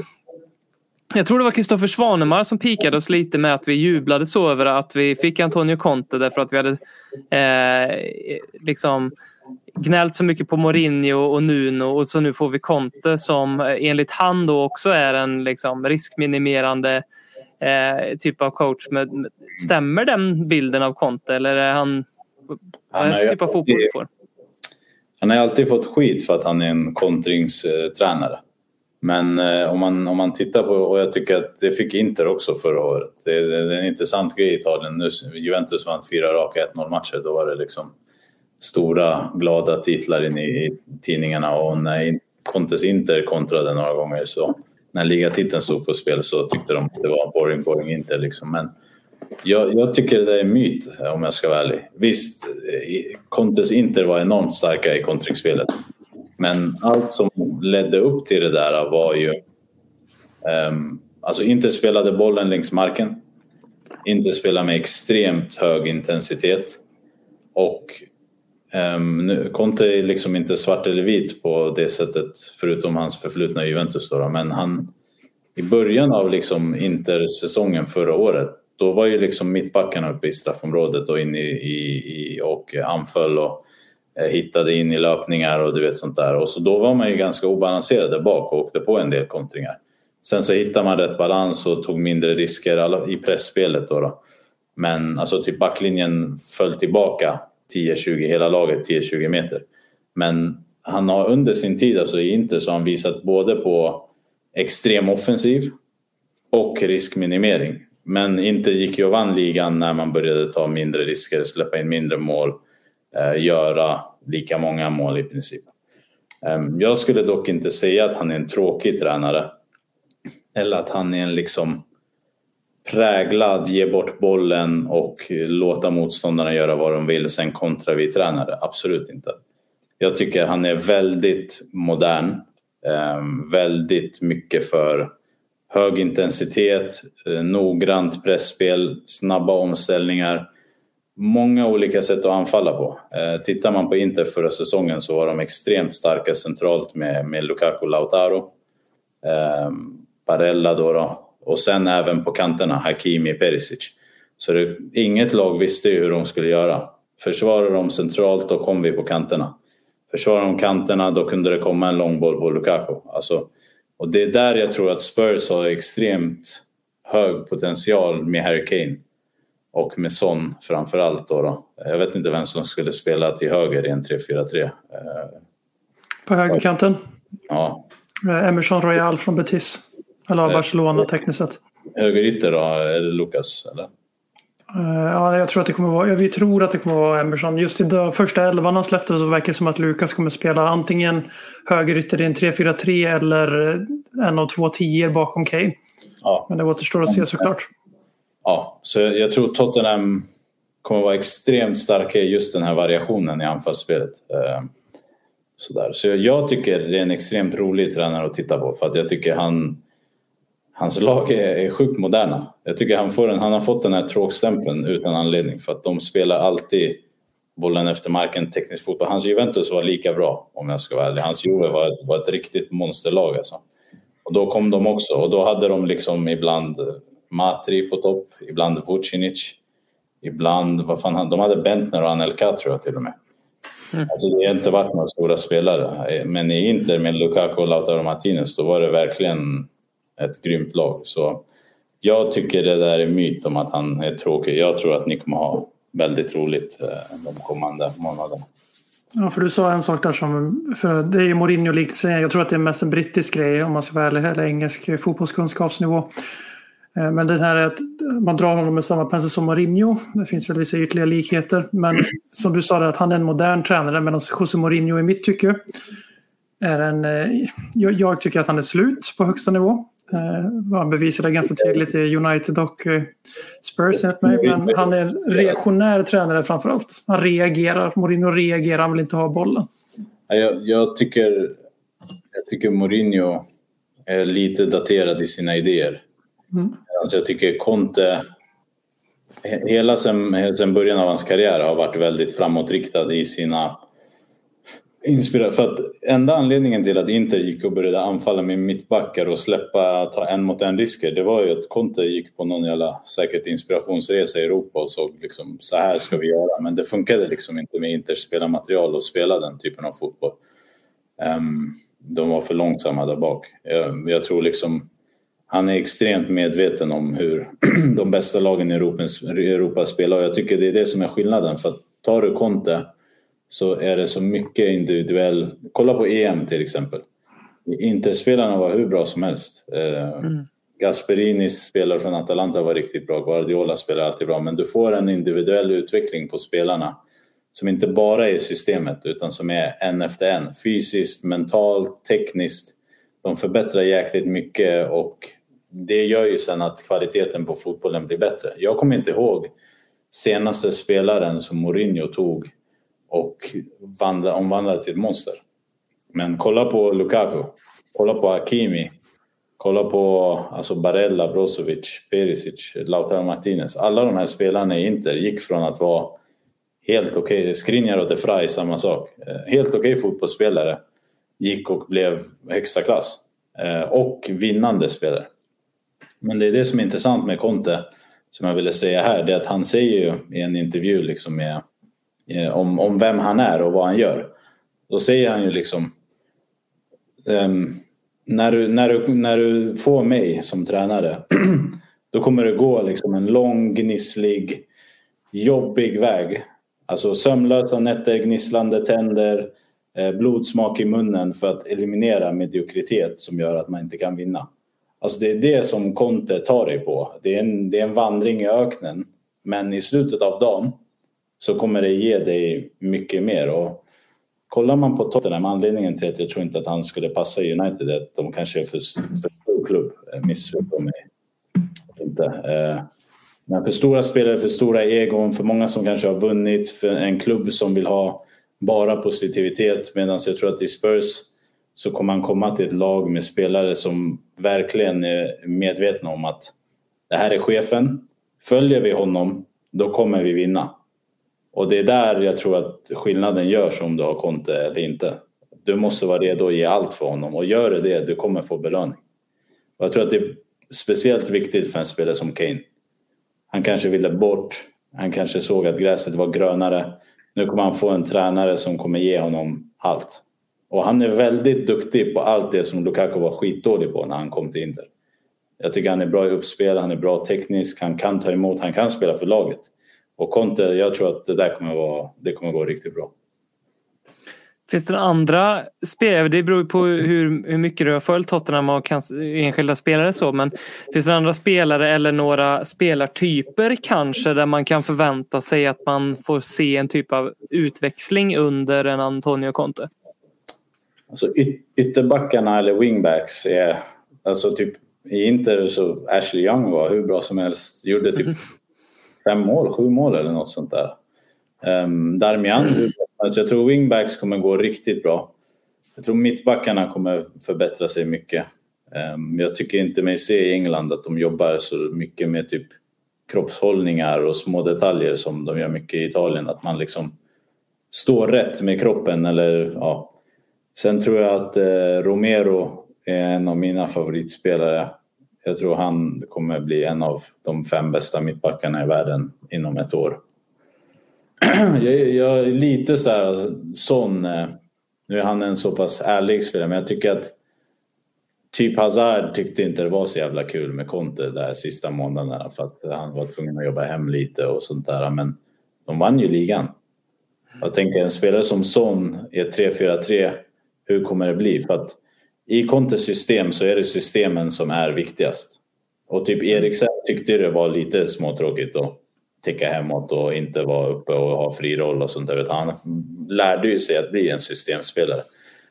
jag tror det var Kristoffer Svanemar som pikade oss lite med att vi jublade så över att vi fick Antonio Conte därför att vi hade eh, liksom gnällt så mycket på Mourinho och Nuno och så nu får vi Conte som eh, enligt han då också är en liksom riskminimerande eh, typ av coach. Med, stämmer den bilden av Conte eller är han... Vad är det för typ av fotboll alltid- får? Han har alltid fått skit för att han är en kontringstränare. Men eh, om, man, om man tittar på, och jag tycker att det fick Inter också förra året. Det, det, det är en intressant grej i Italien. Nu, Juventus vann fyra raka 1-0 matcher. Då var det liksom stora glada titlar in i, i tidningarna. Och när Contes Inter kontrade några gånger så när ligatiteln stod på spel så tyckte de att det var boring, boring Inter. Liksom. Men jag, jag tycker det är en myt om jag ska vara ärlig. Visst, eh, Contes Inter var enormt starka i kontringsspelet. Men allt som ledde upp till det där var ju... Um, alltså Inter spelade bollen längs marken. Inter spelade med extremt hög intensitet. Och um, nu, Conte är liksom inte svart eller vit på det sättet förutom hans förflutna i Juventus. Då, men han, i början av liksom Inter-säsongen förra året då var ju liksom mittbackarna uppe i straffområdet och in i, i, i och anföll och Eh, hittade in i löpningar och du vet sånt där. Och så då var man ju ganska obalanserad där bak och åkte på en del kontringar. Sen så hittade man rätt balans och tog mindre risker i pressspelet då. då. Men alltså typ backlinjen föll tillbaka 10-20, hela laget 10-20 meter. Men han har under sin tid alltså i Inter så har han visat både på extrem offensiv och riskminimering. Men Inter gick ju och vann ligan när man började ta mindre risker, släppa in mindre mål, Eh, göra lika många mål i princip. Ehm, jag skulle dock inte säga att han är en tråkig tränare. Eller att han är en liksom präglad, ge bort bollen och låta motståndarna göra vad de vill, sen kontra vi tränare. Absolut inte. Jag tycker han är väldigt modern. Ehm, väldigt mycket för hög intensitet, eh, noggrant pressspel, snabba omställningar. Många olika sätt att anfalla på. Eh, tittar man på Inter förra säsongen så var de extremt starka centralt med, med Lukaku Lautaro. Eh, Barella då, då och sen även på kanterna Hakimi Perisic. Så det, inget lag visste ju hur de skulle göra. Försvarar de centralt då kom vi på kanterna. Försvarar de kanterna då kunde det komma en långboll på Lukaku. Alltså, och det är där jag tror att Spurs har extremt hög potential med Harry Kane. Och med Son framförallt då, då. Jag vet inte vem som skulle spela till höger i en 3-4-3. På högerkanten? Ja. Eh, Emerson Royal från Betis. Eller av Barcelona tekniskt sett. Högerytter då? Är det Lucas? Eller? Uh, ja, jag tror att det kommer vara, vi tror att det kommer vara Emerson. Just i den första elvan han släppte så verkar det som att Lukas kommer spela antingen högerytter i en 3-4-3 eller en av två tior bakom Kane. Ja. Men det återstår att se såklart. Ja, så jag tror Tottenham kommer vara extremt starka i just den här variationen i anfallsspelet. Eh, sådär. Så jag tycker det är en extremt rolig tränare att titta på för att jag tycker han hans lag är, är sjukt moderna. Jag tycker han, får en, han har fått den här tråkstämpeln utan anledning för att de spelar alltid bollen efter marken, teknisk fotboll. Hans Juventus var lika bra om jag ska vara ärlig. Hans Juve var ett, var ett riktigt monsterlag alltså. Och då kom de också och då hade de liksom ibland Matri på topp, ibland Vucinic, ibland, vad fan, de hade Bentner och Anelka tror jag till och med. Mm. Alltså det har inte varit några stora spelare. Men i Inter med Lukaku och Lautaro Martinez då var det verkligen ett grymt lag. Så jag tycker det där är myt om att han är tråkig. Jag tror att ni kommer ha väldigt roligt eh, de kommande månaderna. Ja, för du sa en sak där som, för det är ju Mourinho likt Jag tror att det är mest en brittisk grej om man ska vara ärlig, eller engelsk fotbollskunskapsnivå. Eh, men den här är att man drar honom med samma pensel som Mourinho. Det finns väl vissa ytterligare likheter. Men som du sa, att han är en modern tränare medan José Mourinho i mitt tycke är en... Eh, jag tycker att han är slut på högsta nivå. Eh, han bevisade ganska tydligt i United och Spurs enligt mig. Men han är en reaktionär tränare framför allt. Han reagerar. Mourinho reagerar, han vill inte ha bollen. Jag, jag, tycker, jag tycker Mourinho är lite daterad i sina idéer. Mm. Alltså jag tycker Conte, hela sen, sen början av hans karriär har varit väldigt framåtriktad i sina inspirerad. För att enda anledningen till att Inter gick och började anfalla med mittbackar och släppa ta en mot en risker det var ju att Conte gick på någon jävla säkert inspirationsresa i Europa och såg liksom så här ska vi göra. Men det funkade liksom inte med Inters spelarmaterial och spela den typen av fotboll. Um, de var för långsamma där bak. Jag, jag, tror liksom han är extremt medveten om hur de bästa lagen i Europa, Europa spelar jag tycker det är det som är skillnaden. För att tar du Conte så är det så mycket individuell... Kolla på EM till exempel. Interspelarna var hur bra som helst. Eh, mm. Gasperinis spelare från Atalanta var riktigt bra, Guardiola spelar alltid bra men du får en individuell utveckling på spelarna som inte bara är systemet utan som är en efter en. Fysiskt, mentalt, tekniskt. De förbättrar jäkligt mycket och det gör ju sen att kvaliteten på fotbollen blir bättre. Jag kommer inte ihåg senaste spelaren som Mourinho tog och omvandlade till ett monster. Men kolla på Lukaku, kolla på Hakimi, kolla på alltså Barella, Brozovic, Perisic, Lautaro Martinez. Alla de här spelarna i Inter gick från att vara helt okej, okay, Skriniar och De Frey, samma sak. Eh, helt okej okay fotbollsspelare gick och blev högsta klass. Eh, och vinnande spelare. Men det är det som är intressant med Conte som jag ville säga här, det är att han säger ju i en intervju liksom med, eh, om, om vem han är och vad han gör. Då säger han ju liksom um, när, du, när, du, när du får mig som tränare då kommer det gå liksom en lång, gnisslig, jobbig väg. Alltså sömnlösa nätter, gnisslande tänder, eh, blodsmak i munnen för att eliminera mediokritet som gör att man inte kan vinna. Alltså det är det som Conte tar dig på. Det är, en, det är en vandring i öknen. Men i slutet av dagen så kommer det ge dig mycket mer. Och kollar man på Tottenham, anledningen till att jag tror inte att han skulle passa i United är att de kanske är för, för stor klubb. Eh, missförstå mig inte. Eh, men för stora spelare, för stora egon, för många som kanske har vunnit, för en klubb som vill ha bara positivitet. Medan jag tror att i Spurs så kommer han komma till ett lag med spelare som verkligen är medvetna om att det här är chefen. Följer vi honom, då kommer vi vinna. Och det är där jag tror att skillnaden görs om du har Conte eller inte. Du måste vara redo att ge allt för honom och gör du det, du kommer få belöning. Och jag tror att det är speciellt viktigt för en spelare som Kane. Han kanske ville bort, han kanske såg att gräset var grönare. Nu kommer han få en tränare som kommer ge honom allt. Och han är väldigt duktig på allt det som Lukaku var skitdålig på när han kom till Inter. Jag tycker han är bra i uppspel, han är bra teknisk, han kan ta emot, han kan spela för laget. Och Conte, jag tror att det där kommer, vara, det kommer gå riktigt bra. Finns det några andra spelare? Det beror på hur, hur mycket du har följt Tottenham och enskilda spelare så men finns det andra spelare eller några spelartyper kanske där man kan förvänta sig att man får se en typ av utväxling under en Antonio Conte? Alltså yt ytterbackarna eller wingbacks är alltså typ i Inter så Ashley Young var hur bra som helst. Gjorde typ mm. fem mål, sju mål eller något sånt där. Um, Darmian, alltså jag tror wingbacks kommer gå riktigt bra. Jag tror mittbackarna kommer förbättra sig mycket. Um, jag tycker inte mig se i England att de jobbar så mycket med typ kroppshållningar och små detaljer som de gör mycket i Italien. Att man liksom står rätt med kroppen eller ja, Sen tror jag att eh, Romero är en av mina favoritspelare. Jag tror han kommer bli en av de fem bästa mittbackarna i världen inom ett år. jag, jag är lite så här alltså, sån. Eh, nu är han en så pass ärlig spelare men jag tycker att typ Hazard tyckte inte det var så jävla kul med Conte där sista månaderna för att han var tvungen att jobba hem lite och sånt där. Men de vann ju ligan. Jag tänker en spelare som Son i ett 3-4-3 hur kommer det bli? För att i Contes system så är det systemen som är viktigast. Och typ Eriksen tyckte det var lite småtråkigt att täcka hemåt och inte vara uppe och ha fri roll och sånt där. Han lärde ju sig att bli en systemspelare.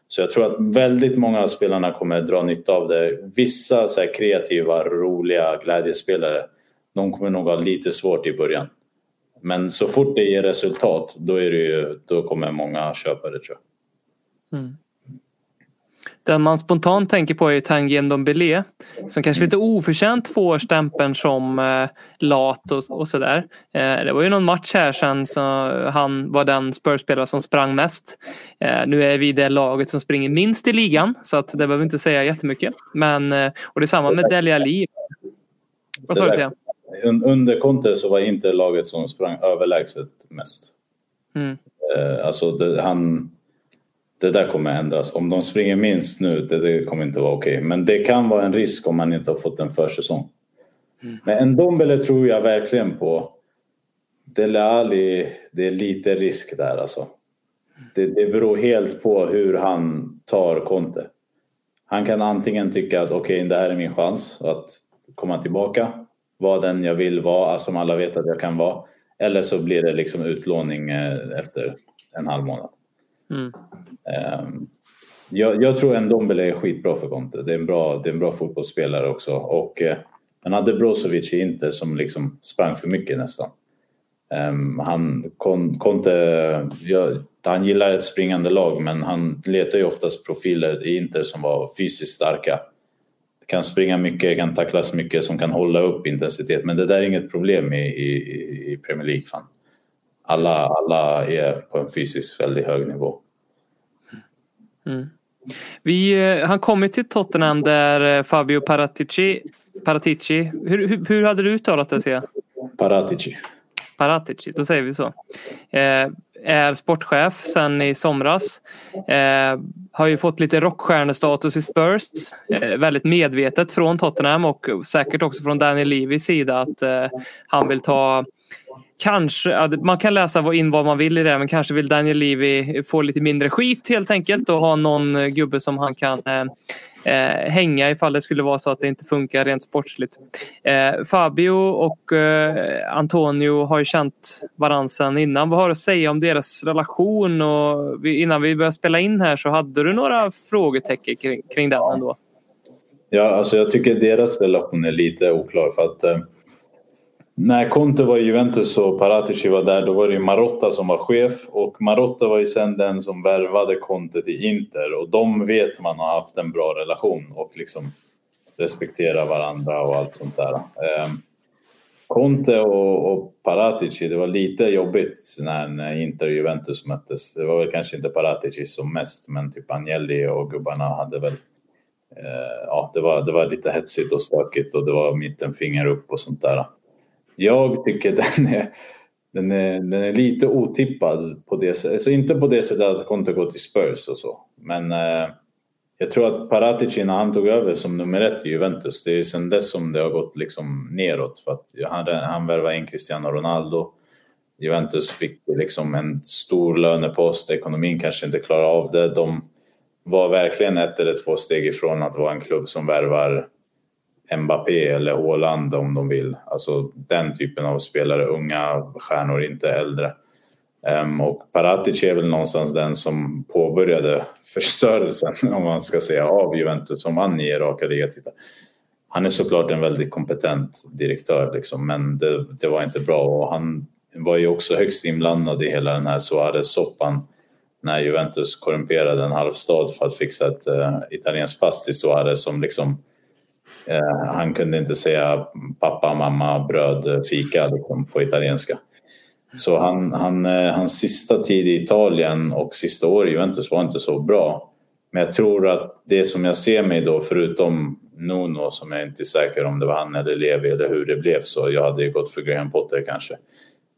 Så jag tror att väldigt många av spelarna kommer dra nytta av det. Vissa så kreativa, roliga glädjespelare, de kommer nog ha lite svårt i början. Men så fort det ger resultat, då, är det ju, då kommer många köpa det tror jag. Mm. Den man spontant tänker på är Tanguy Ndombele som kanske lite oförtjänt får stämpeln som eh, lat och, och sådär. Eh, det var ju någon match här sen så han var den spörspelare som sprang mest. Eh, nu är vi det laget som springer minst i ligan så att det behöver vi inte säga jättemycket. Men, eh, och det är samma med Dele Alli. Vad sa du Under Conte så var inte laget som sprang överlägset mest. Mm. Eh, alltså det, han det där kommer ändras. Om de springer minst nu, det, det kommer inte vara okej. Okay. Men det kan vara en risk om man inte har fått en försäsong. Mm. Men en Dombele tror jag verkligen på. Dele Alli, det är lite risk där alltså. Det, det beror helt på hur han tar Conte. Han kan antingen tycka att okej, okay, det här är min chans att komma tillbaka. Vara den jag vill vara, som alla vet att jag kan vara. Eller så blir det liksom utlåning eh, efter en halv månad. Mm. Ehm, jag, jag, tror en Dombele är skitbra för Conte. Det är en bra, det är en bra fotbollsspelare också. Och eh, han hade Brozovic i Inter som liksom sprang för mycket nästan. Ehm, han, Conte, han gillar ett springande lag men han letar ju oftast profiler i Inter som var fysiskt starka. Kan springa mycket, kan tacklas mycket, som kan hålla upp intensitet. Men det där är inget problem i, i, i Premier League. Fan. Alla, alla är på en fysiskt väldigt hög nivå. Mm. Vi, eh, han kom ju till Tottenham där eh, Fabio Paratici, Paratici hur, hur, hur hade du uttalat det? Ser Paratici. Paratici, då säger vi så. Eh, är sportchef sen i somras. Eh, har ju fått lite rockstjärnestatus i Spurs. Eh, väldigt medvetet från Tottenham och säkert också från Daniel Levis sida att eh, han vill ta Kanske, man kan läsa in vad man vill i det men kanske vill Daniel Levy få lite mindre skit helt enkelt och ha någon eh, gubbe som han kan eh, eh, hänga ifall det skulle vara så att det inte funkar rent sportsligt. Eh, Fabio och eh, Antonio har ju känt varandra sedan innan. Vad har du att säga om deras relation? Och vi, innan vi började spela in här så hade du några frågetecken kring, kring den ändå? Ja, alltså jag tycker deras relation är lite oklar för att eh, när Conte var i Juventus och Paratici var där, då var det Marotta som var chef och Marotta var ju sen den som värvade Conte till Inter och de vet man har haft en bra relation och liksom respekterar varandra och allt sånt där. Eh, Conte och, och Paratici, det var lite jobbigt när, när Inter och Juventus möttes. Det var väl kanske inte Paratici som mest, men typ Agnelli och gubbarna hade väl eh, ja, det var, det var lite hetsigt och stökigt och det var mittenfinger upp och sånt där. Jag tycker den är, den är, den är lite otippad på det sättet. Alltså inte på det sättet att Conte går till Spurs och så. Men eh, jag tror att Paratici när han tog över som nummer ett i Juventus, det är sedan dess som det har gått liksom neråt. För att han, han värvade in Cristiano Ronaldo. Juventus fick liksom en stor lönepost, ekonomin kanske inte klarar av det. De var verkligen ett eller två steg ifrån att vara en klubb som värvar Mbappé eller Åland om de vill. Alltså den typen av spelare, unga stjärnor, inte äldre. Um, och Paratic är väl någonstans den som påbörjade förstörelsen, om man ska säga, av Juventus som vann nio raka ligatitlar. Han är såklart en väldigt kompetent direktör, liksom, men det, det, var inte bra. Och han var ju också högst inblandad i hela den här Suarez-soppan när Juventus korrumperade en halv stad för att fixa ett uh, italienskt pass till Suarez som liksom Eh, han kunde inte säga pappa, mamma, bröd, fika liksom, på italienska. Så han, han, eh, hans sista tid i Italien och sista år i Juventus var inte så bra. Men jag tror att det som jag ser mig då, förutom Nuno som jag inte är säker om det var han eller Levi eller hur det blev så jag hade ju gått för Graham Potter kanske.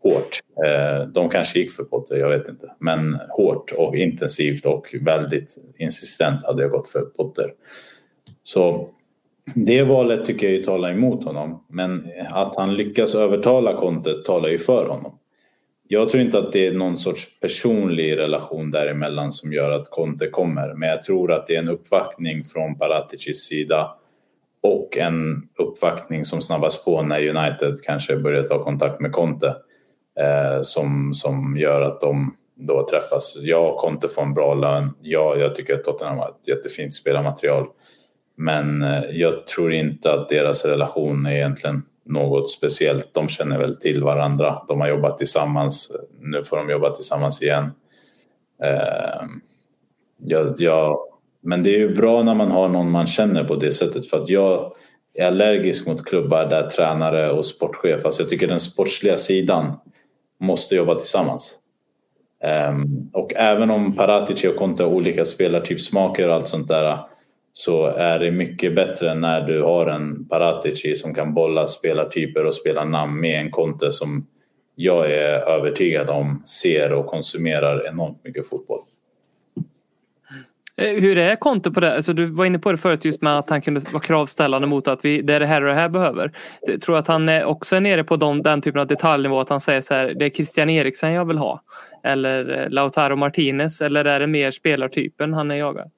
Hårt. Eh, de kanske gick för Potter, jag vet inte. Men hårt och intensivt och väldigt insistent hade jag gått för Potter. Så det valet tycker jag ju talar emot honom. Men att han lyckas övertala kontet talar ju för honom. Jag tror inte att det är någon sorts personlig relation däremellan som gör att Conte kommer. Men jag tror att det är en uppvaktning från Paraticis sida och en uppvaktning som snabbas på när United kanske börjar ta kontakt med Conte eh, som, som gör att de då träffas. Ja, Conte får en bra lön. Ja, jag tycker att Tottenham har ett jättefint spelarmaterial. Men eh, jag tror inte att deras relation är egentligen något speciellt. De känner väl till varandra. De har jobbat tillsammans. Nu får de jobba tillsammans igen. Ehm, jag, jag, men det är ju bra när man har någon man känner på det sättet för att jag är allergisk mot klubbar där tränare och sportchef, alltså jag tycker den sportsliga sidan måste jobba tillsammans. Ehm, och även om Paratici och Conte har olika spelartypsmaker och allt sånt där så är det mycket bättre när du har en Paratici som kan bolla spelartyper och spela namn med en Conte som jag är övertygad om ser och konsumerar enormt mycket fotboll. Eh, hur är Conte på det? Alltså, du var inne på det förut just med att han kunde vara kravställande mot att vi, det är det här och det här behöver. Jag tror att han också är nere på de, den typen av detaljnivå att han säger så här, det är Christian Eriksen jag vill ha. Eller eh, Lautaro Martinez eller är det mer spelartypen han är jagad?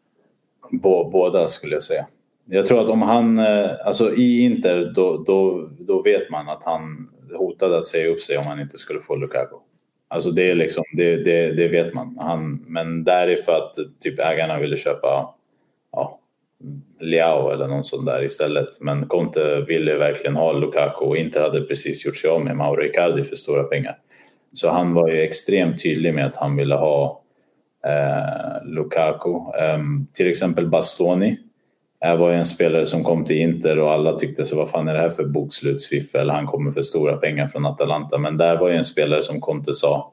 Båda skulle jag säga. Jag tror att om han, eh, alltså i Inter då, då, då vet man att han hotade att säga upp sig om han inte skulle få Lukaku. Alltså det är liksom, det, det, det vet man. Han, men där är för att typ ägarna ville köpa ja, Liao eller någon sån där istället. Men Conte ville verkligen ha Lukaku och Inter hade precis gjort sig av med Mauro Icardi för stora pengar. Så han var ju extremt tydlig med att han ville ha Eh, Lukaku. Eh, till exempel Bastoni Det var en spelare som kom till Inter och alla tyckte så vad fan är det här för bokslutsfiffel? Han kommer för stora pengar från Atalanta. Men där var ju en spelare som Conte sa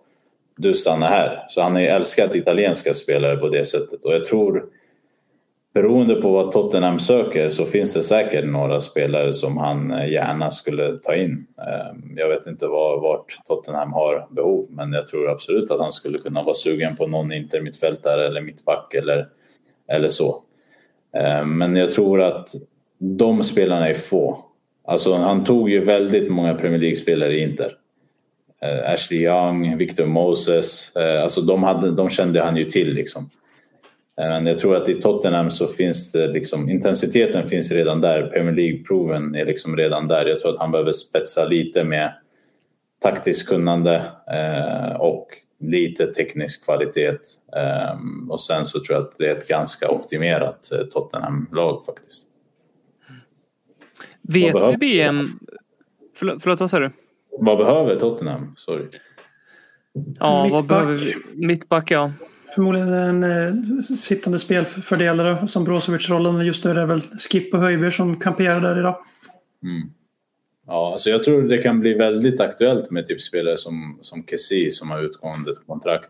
du stannar här. Så han har ju älskat italienska spelare på det sättet och jag tror beroende på vad Tottenham söker så finns det säkert några spelare som han eh, gärna skulle ta in. Ehm, jag vet inte var, vart Tottenham har behov men jag tror absolut att han skulle kunna vara sugen på någon intermittfältare eller mittback eller, eller så. Ehm, men jag tror att de spelarna är få. Alltså han tog ju väldigt många Premier League-spelare i Inter. Eh, Ashley Young, Victor Moses, eh, alltså de, hade, de kände han ju till liksom. Men jag tror att i Tottenham så finns det liksom, intensiteten finns redan där. Premier League-proven är liksom redan där. Jag tror att han behöver spetsa lite med taktiskt kunnande eh, och lite teknisk kvalitet. Eh, och sen så tror jag att det är ett ganska optimerat eh, Tottenham-lag faktiskt. Vet vi BM... Förlåt, förlåt, vad sa du? Vad behöver Tottenham? Sorry. Ja, Mittback. vad behöver vi? Mittback, ja. Förmodligen en eh, sittande spelfördelare som Brozovic-rollen. Just nu är det väl Skip och Höjberg som kamperar där idag. Mm. Ja, alltså jag tror det kan bli väldigt aktuellt med typ spelare som, som Kessie som har utgående kontrakt.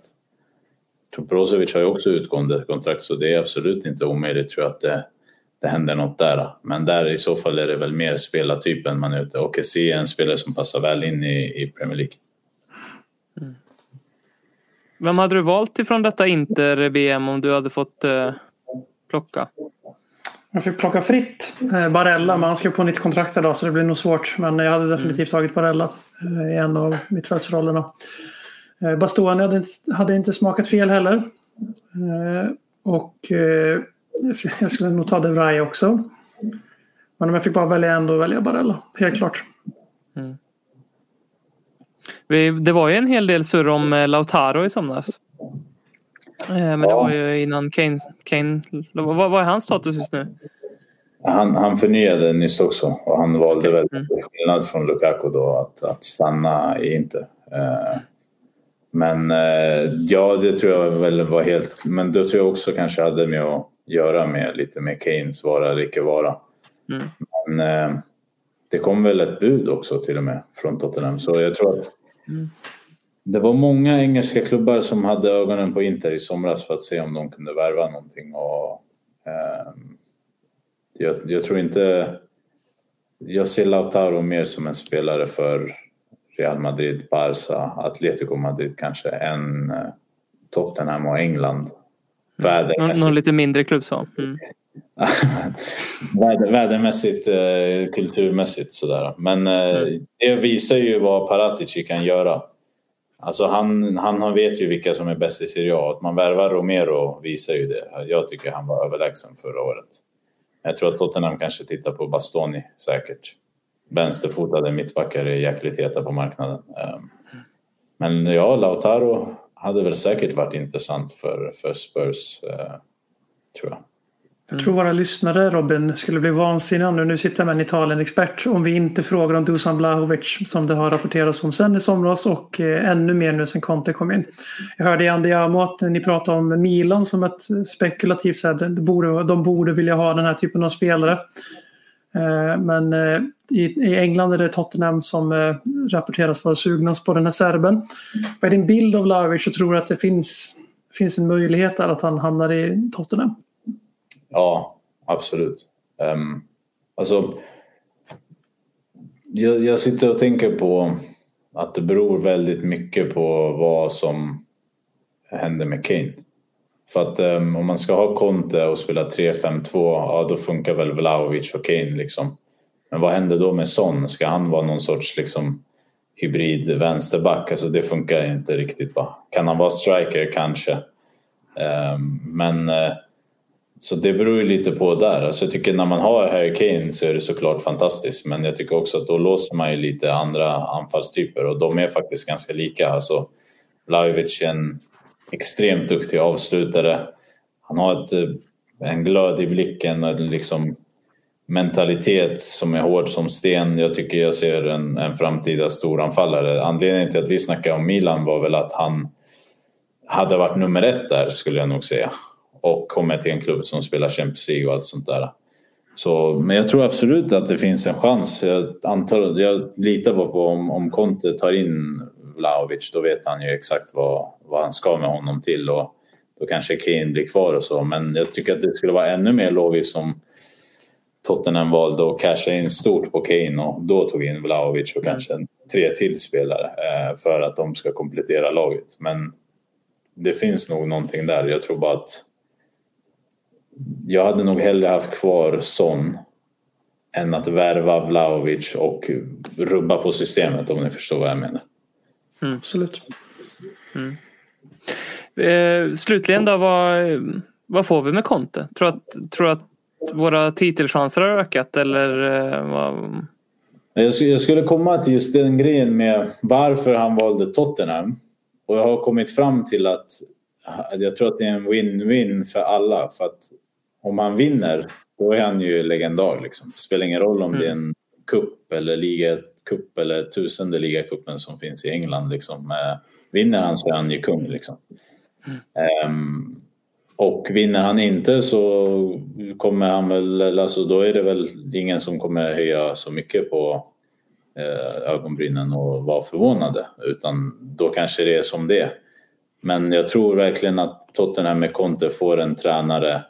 Brozovic har ju också utgående kontrakt så det är absolut inte omöjligt tror jag att det, det händer något där. Men där i så fall är det väl mer spelartypen man är ute och Kessie är en spelare som passar väl in i, i Premier League. Mm. Vem hade du valt ifrån detta Inter-BM om du hade fått eh, plocka? Jag fick plocka fritt. Eh, Barella, men han skrev på nytt kontrakt idag så det blir nog svårt. Men jag hade definitivt tagit Barella eh, i en av mittfältsrollerna. Eh, Bastoni hade, hade inte smakat fel heller. Eh, och eh, jag skulle nog ta De Vrij också. Men om jag fick bara välja en då väljer jag Barella. Helt klart. Mm. Det var ju en hel del surr om eh, Lautaro i somras. Eh, men det var ju innan Kane. Kane vad, vad är hans status just nu? Han, han förnyade nyss också och han valde väl mm. skillnad från Lukaku då att, att stanna i Inter. Eh, men ja, det tror jag väl var helt... Men då tror jag också kanske hade med att göra med lite med Kanes vara eller icke vara. Mm. Men det kom väl ett bud också till och med från Tottenham så jag tror att det var många engelska klubbar som hade ögonen på Inter i somras för att se om de kunde värva någonting. Och, eh, jag, jag, tror inte... Jag ser Lautaro mer som en spelare för Real Madrid, Barca, Atletico Madrid kanske än eh, Tottenham och England. Mm. Någon, någon lite mindre klubb så. Mm. Värdemässigt, eh, kulturmässigt sådär. Men eh, mm. det visar ju vad Paratici kan göra. Alltså han, han vet ju vilka som är bäst i Serie A. Att man värvar Romero visar ju det. Jag tycker han var överlägsen förra året. Jag tror att Tottenham kanske tittar på Bastoni säkert. Vänsterfotade mittbackar är jäkligt heta på marknaden. Ehm, men ja, Lautaro hade väl säkert varit intressant för, för Spurs, eh, tror jag. Jag tror våra lyssnare Robin skulle bli vansinniga nu. Nu sitter jag med en Italien-expert. Om vi inte frågar om Dusan Blahovic som det har rapporterats om sen i somras och eh, ännu mer nu sen Conte kom in. Jag hörde i Andiamo att ni pratade om Milan som ett spekulativt sätt. De borde, de borde vilja ha den här typen av spelare. Eh, men eh, i England är det Tottenham som eh, rapporteras vara sugna på den här serben. Vad är din bild av Blahovic och tror du att det finns, finns en möjlighet där att han hamnar i Tottenham? Ja, absolut. Um, alltså, jag, jag, sitter och tänker på att det beror väldigt mycket på vad som händer med Kane. För att um, om man ska ha Conte och spela 3-5-2, ja då funkar väl Vlahovic och Kane liksom. Men vad händer då med Son? Ska han vara någon sorts liksom hybrid vänsterback? Alltså det funkar inte riktigt va. Kan han vara striker? Kanske. Um, men uh, så det beror ju lite på där. Alltså jag tycker när man har Harry Kane så är det såklart fantastiskt men jag tycker också att då låser man ju lite andra anfallstyper och de är faktiskt ganska lika. Alltså Vlahovic är en extremt duktig avslutare. Han har ett, eh, en glöd i blicken och liksom mentalitet som är hård som sten. Jag tycker jag ser en, en framtida storanfallare. Anledningen till att vi snackar om Milan var väl att han hade varit nummer ett där skulle jag nog säga och kommer till en klubb som spelar Champions League och allt sånt där. Så, men jag tror absolut att det finns en chans. Jag, antar, jag litar på, på om, om Conte tar in Vlahovic då vet han ju exakt vad, vad han ska med honom till. Och då kanske Kane blir kvar och så. Men jag tycker att det skulle vara ännu mer logiskt om Tottenham valde att casha in stort på Kane och då tog in Vlahovic och kanske en tre till spelare eh, för att de ska komplettera laget. Men det finns nog någonting där. Jag tror bara att jag hade nog hellre haft kvar Son än att värva Vlahovic och rubba på systemet om ni förstår vad jag menar. Absolut. Eh, slutligen då, vad, vad får vi med Conte? Tror att, tror att våra titelchanser har ökat eller eh, vad? Jag skulle, komma till just den grejen med varför han valde Tottenham. Och jag har kommit fram till att att jag tror att det är en win-win för alla. För att om han vinner, då är han ju legendar. Liksom. Det spelar ingen roll om det är en cup eller ligacup eller tusende ligacupen som finns i England. Liksom. Eh, Vinner han så är han ju kung. Liksom. Ehm, och vinner han inte så kommer han väl, alltså då är det väl ingen som kommer höja så mycket på eh, ögonbrynen och vara förvånade. Utan då kanske det är som det. Men jag tror verkligen att Tottenham med Conte får en tränare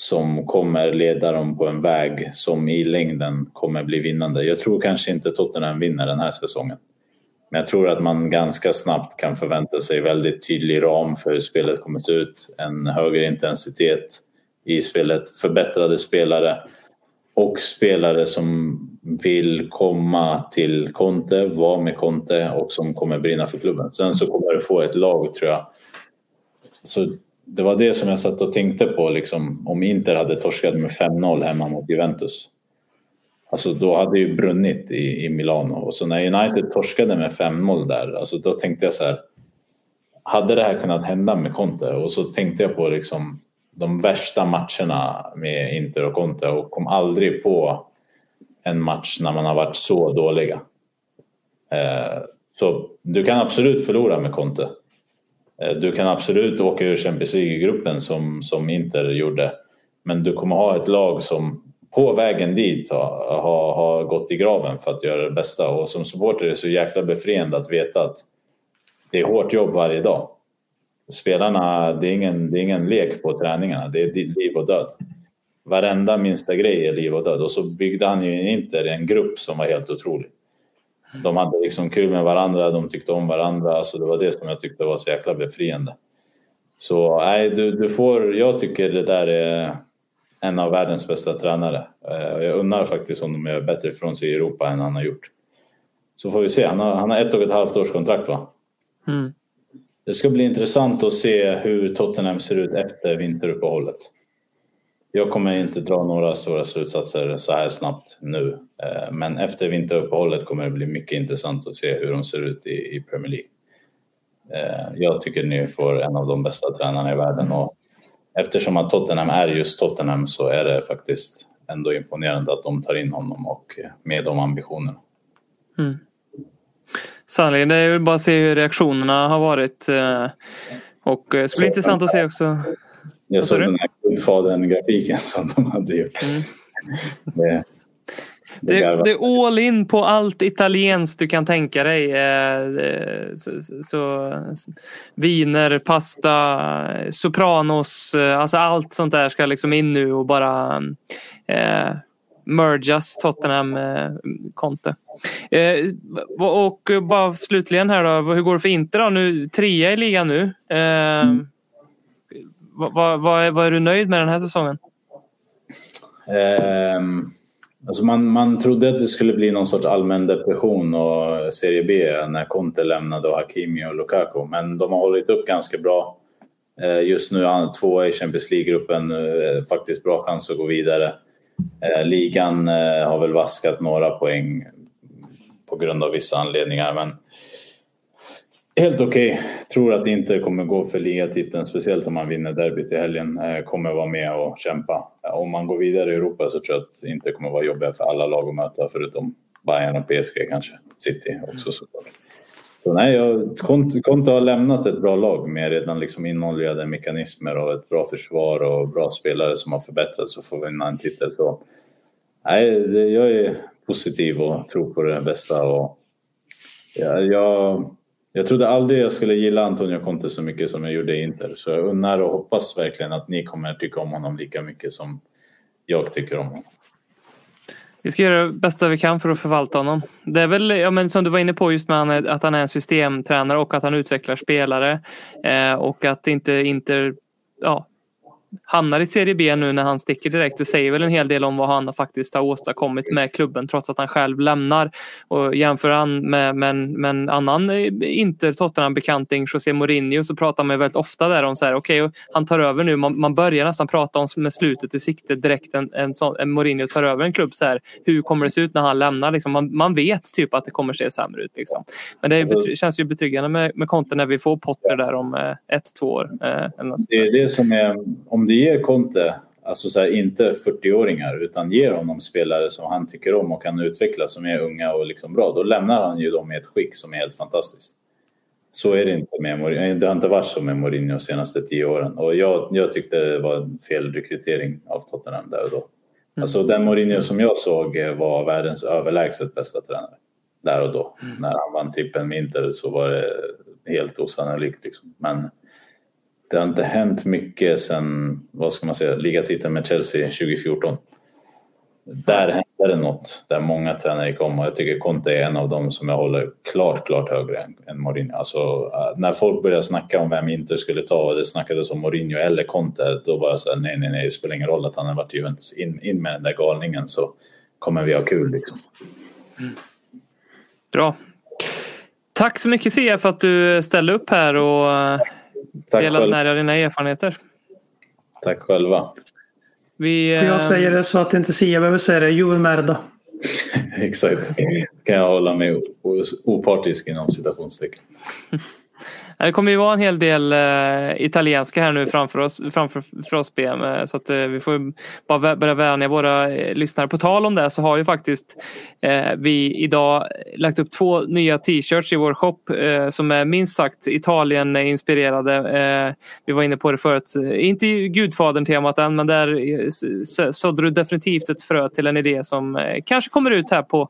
som kommer leda dem på en väg som i längden kommer bli vinnande. Jag tror kanske inte Tottenham vinner den här säsongen. Men jag tror att man ganska snabbt kan förvänta sig väldigt tydlig ram för hur spelet kommer se ut. En högre intensitet i spelet, förbättrade spelare och spelare som vill komma till Conte, vara med Conte och som kommer brinna för klubben. Sen så kommer du få ett lag tror jag. Så det var det som jag satt och tänkte på liksom, om Inter hade torskat med 5-0 hemma mot Juventus. Alltså då hade det ju brunnit i, i Milano. Och så när United torskade med 5-0 där, alltså då tänkte jag så här. Hade det här kunnat hända med Conte? Och så tänkte jag på liksom de värsta matcherna med Inter och Conte och kom aldrig på en match när man har varit så dåliga. Eh, så du kan absolut förlora med Conte. Eh, du kan absolut åka ur Champions League-gruppen som, som Inter gjorde. Men du kommer ha ett lag som på vägen dit har, ha, ha gått i graven för att göra det bästa. Och som supporter är det så jäkla befriande att veta att det är hårt jobb varje dag. Spelarna, det är ingen, det är ingen lek på träningarna, det är liv och död. Varenda minsta grej är liv och död. Och så byggde han ju Inter en grupp som var helt otrolig. De hade liksom kul med varandra, de tyckte om varandra. Så det var det som jag tyckte var så jäkla befriande. Så nej, du, du får, jag tycker det där är en av världens bästa tränare. Eh, Jag undrar faktiskt om de gör bättre ifrån sig i Europa än han har gjort. Så får vi se. Han har, han har ett och ett halvt års kontrakt va? Mm. Det ska bli intressant att se hur Tottenham ser ut efter vinteruppehållet. Jag kommer inte dra några stora slutsatser så här snabbt nu. Eh, Men efter vinteruppehållet kommer det bli mycket intressant att se hur de ser ut i, Premier League. Eh, Jag tycker ni får en av de bästa tränarna i världen och eftersom att Tottenham är just Tottenham så är det faktiskt ändå imponerande att de tar in honom och eh, med de ambitionerna. Sannerligen, det är ju bara att se hur reaktionerna har varit. Och det ska bli intressant att se också. Jag såg den här Guldfadern-grafiken som de hade gjort. Det, det, Det, det är all in på allt italienskt du kan tänka dig. Eh, eh, Så, så, så, viner, pasta, sopranos, eh, alltså allt sånt där ska liksom in nu och bara eh, mergas Tottenham eh, Conte. Eh, och bara slutligen här då, hur går det för Inter då? Nu, trea i ligan nu. Eh, vad, vad, vad, är, vad är du nöjd med den här säsongen? Ehm, alltså man, man trodde att det skulle bli någon sorts allmän depression och Serie B när Conte lämnade och Hakimi och Lukaku. Men de har hållit upp ganska bra. Eh, just nu är han tvåa i Champions League-gruppen. Eh, faktiskt bra chans att gå vidare. Eh, ligan eh, har väl vaskat några poäng på grund av vissa anledningar. Men Helt okej. Tror att det inte kommer gå för ligatiteln, speciellt om man vinner derbyt i helgen. Eh, kommer vara med och kämpa. Om man går vidare i Europa så tror jag att det inte kommer vara jobbigt för alla lag att möta förutom Bayern och PSG kanske. City också såklart. Så nej, jag, Conte, Conte har lämnat ett bra lag med redan liksom inoljade mekanismer och ett bra försvar och bra spelare som har förbättrats och får vinna en titel. Så nej, det, jag är positiv och tror på det bästa. Och, ja, jag, jag trodde aldrig jag skulle gilla Antonio Conte så mycket som jag gjorde i Inter. Så jag unnar och hoppas verkligen att ni kommer tycka om honom lika mycket som jag tycker om honom. Vi ska göra det bästa vi kan för att förvalta honom. Det är väl, ja, men som du var inne på just med han att han är en systemtränare och att han utvecklar spelare. Eh, och att inte Inter ja, hamnar i Serie B nu när han sticker direkt. Det säger väl en hel del om vad han faktiskt har åstadkommit med klubben trots att han själv lämnar. Och jämför han med, med, en- med en annan eh, Inter Tottenham-bekanting, José Mourinho, så pratar man väldigt ofta där om så här, okej, han tar över nu. Man, man börjar nästan prata om med slutet i sikte direkt en, en, sån, en Mourinho tar över en klubb. Så här, hur kommer det se ut när han lämnar? Liksom, man, man vet typ att det kommer se sämre ut. Liksom. Men det är, känns ju betryggande med, med Conte när vi får Potter där om eh, ett, två år. Eh, Det är det som är, om du ger Conte, alltså så här, inte 40-åringar utan ger honom spelare som han tycker om och kan utveckla som är unga och liksom bra, då lämnar han ju dem i ett skick som är helt fantastiskt. Så är det inte med Mourinho. Det har inte varit så med Mourinho de senaste tio åren och jag, jag tyckte det var en fel rekrytering av Tottenham där och då. Alltså den Mourinho som jag såg var världens överlägset bästa tränare där och då. När han vann trippen med Inter så var det helt osannolikt. Liksom. Men det har inte hänt mycket sen, vad ska man säga, ligatiteln med Chelsea 2014. Där hände det något, där många tränare gick om och jag tycker Conte är en av dem som jag håller klart, klart högre än, Mourinho. Alltså, äh, när folk började snacka om vem Inter skulle ta och det snackades om Mourinho eller Conte, då var jag så här, nej, nej, nej, det spelar ingen roll att han har varit i Juventus. In, in med den där galningen så kommer vi ha kul liksom. Bra. Tack så mycket Sia för att du ställde upp här och eh, Tack, delade själv, med dig av dina erfarenheter. tack själva. Vi, Och eh, Jag säger det så att inte Sia behöver säga det. Juve Merda. Exakt. kan jag hålla mig opartisk inom citationstecken. Det kommer ju vara en hel del eh, italienska här nu framför oss, framför för oss BM. Eh, så att eh, vi får ju bara börja vänja våra lyssnare. På tal om det så har ju faktiskt vi idag lagt upp två nya t-shirts i vår shop som är minst sagt Italien-inspirerade. Vi var inne på det förut. Inte Gudfadern-temat än men där sådde du definitivt ett frö till en idé som kanske kommer ut här på,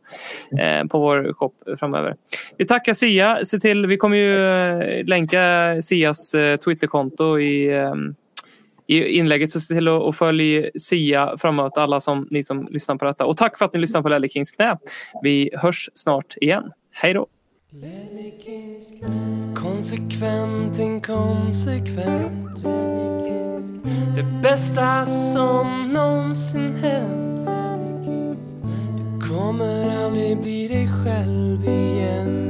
på vår shop framöver. Vi tackar Sia. Se till, vi kommer ju eh, länka Sias eh, Twitterkonto i, eh, i inlägget. Så se till att följa följ Sia framåt alla som, ni som lyssnar på detta. Och tack för att ni lyssnar på Lelle Kings knä. Vi hörs snart igen. Hej då! Konsekvent, inkonsekvent Det bästa som någonsin hänt Du kommer aldrig bli dig själv igen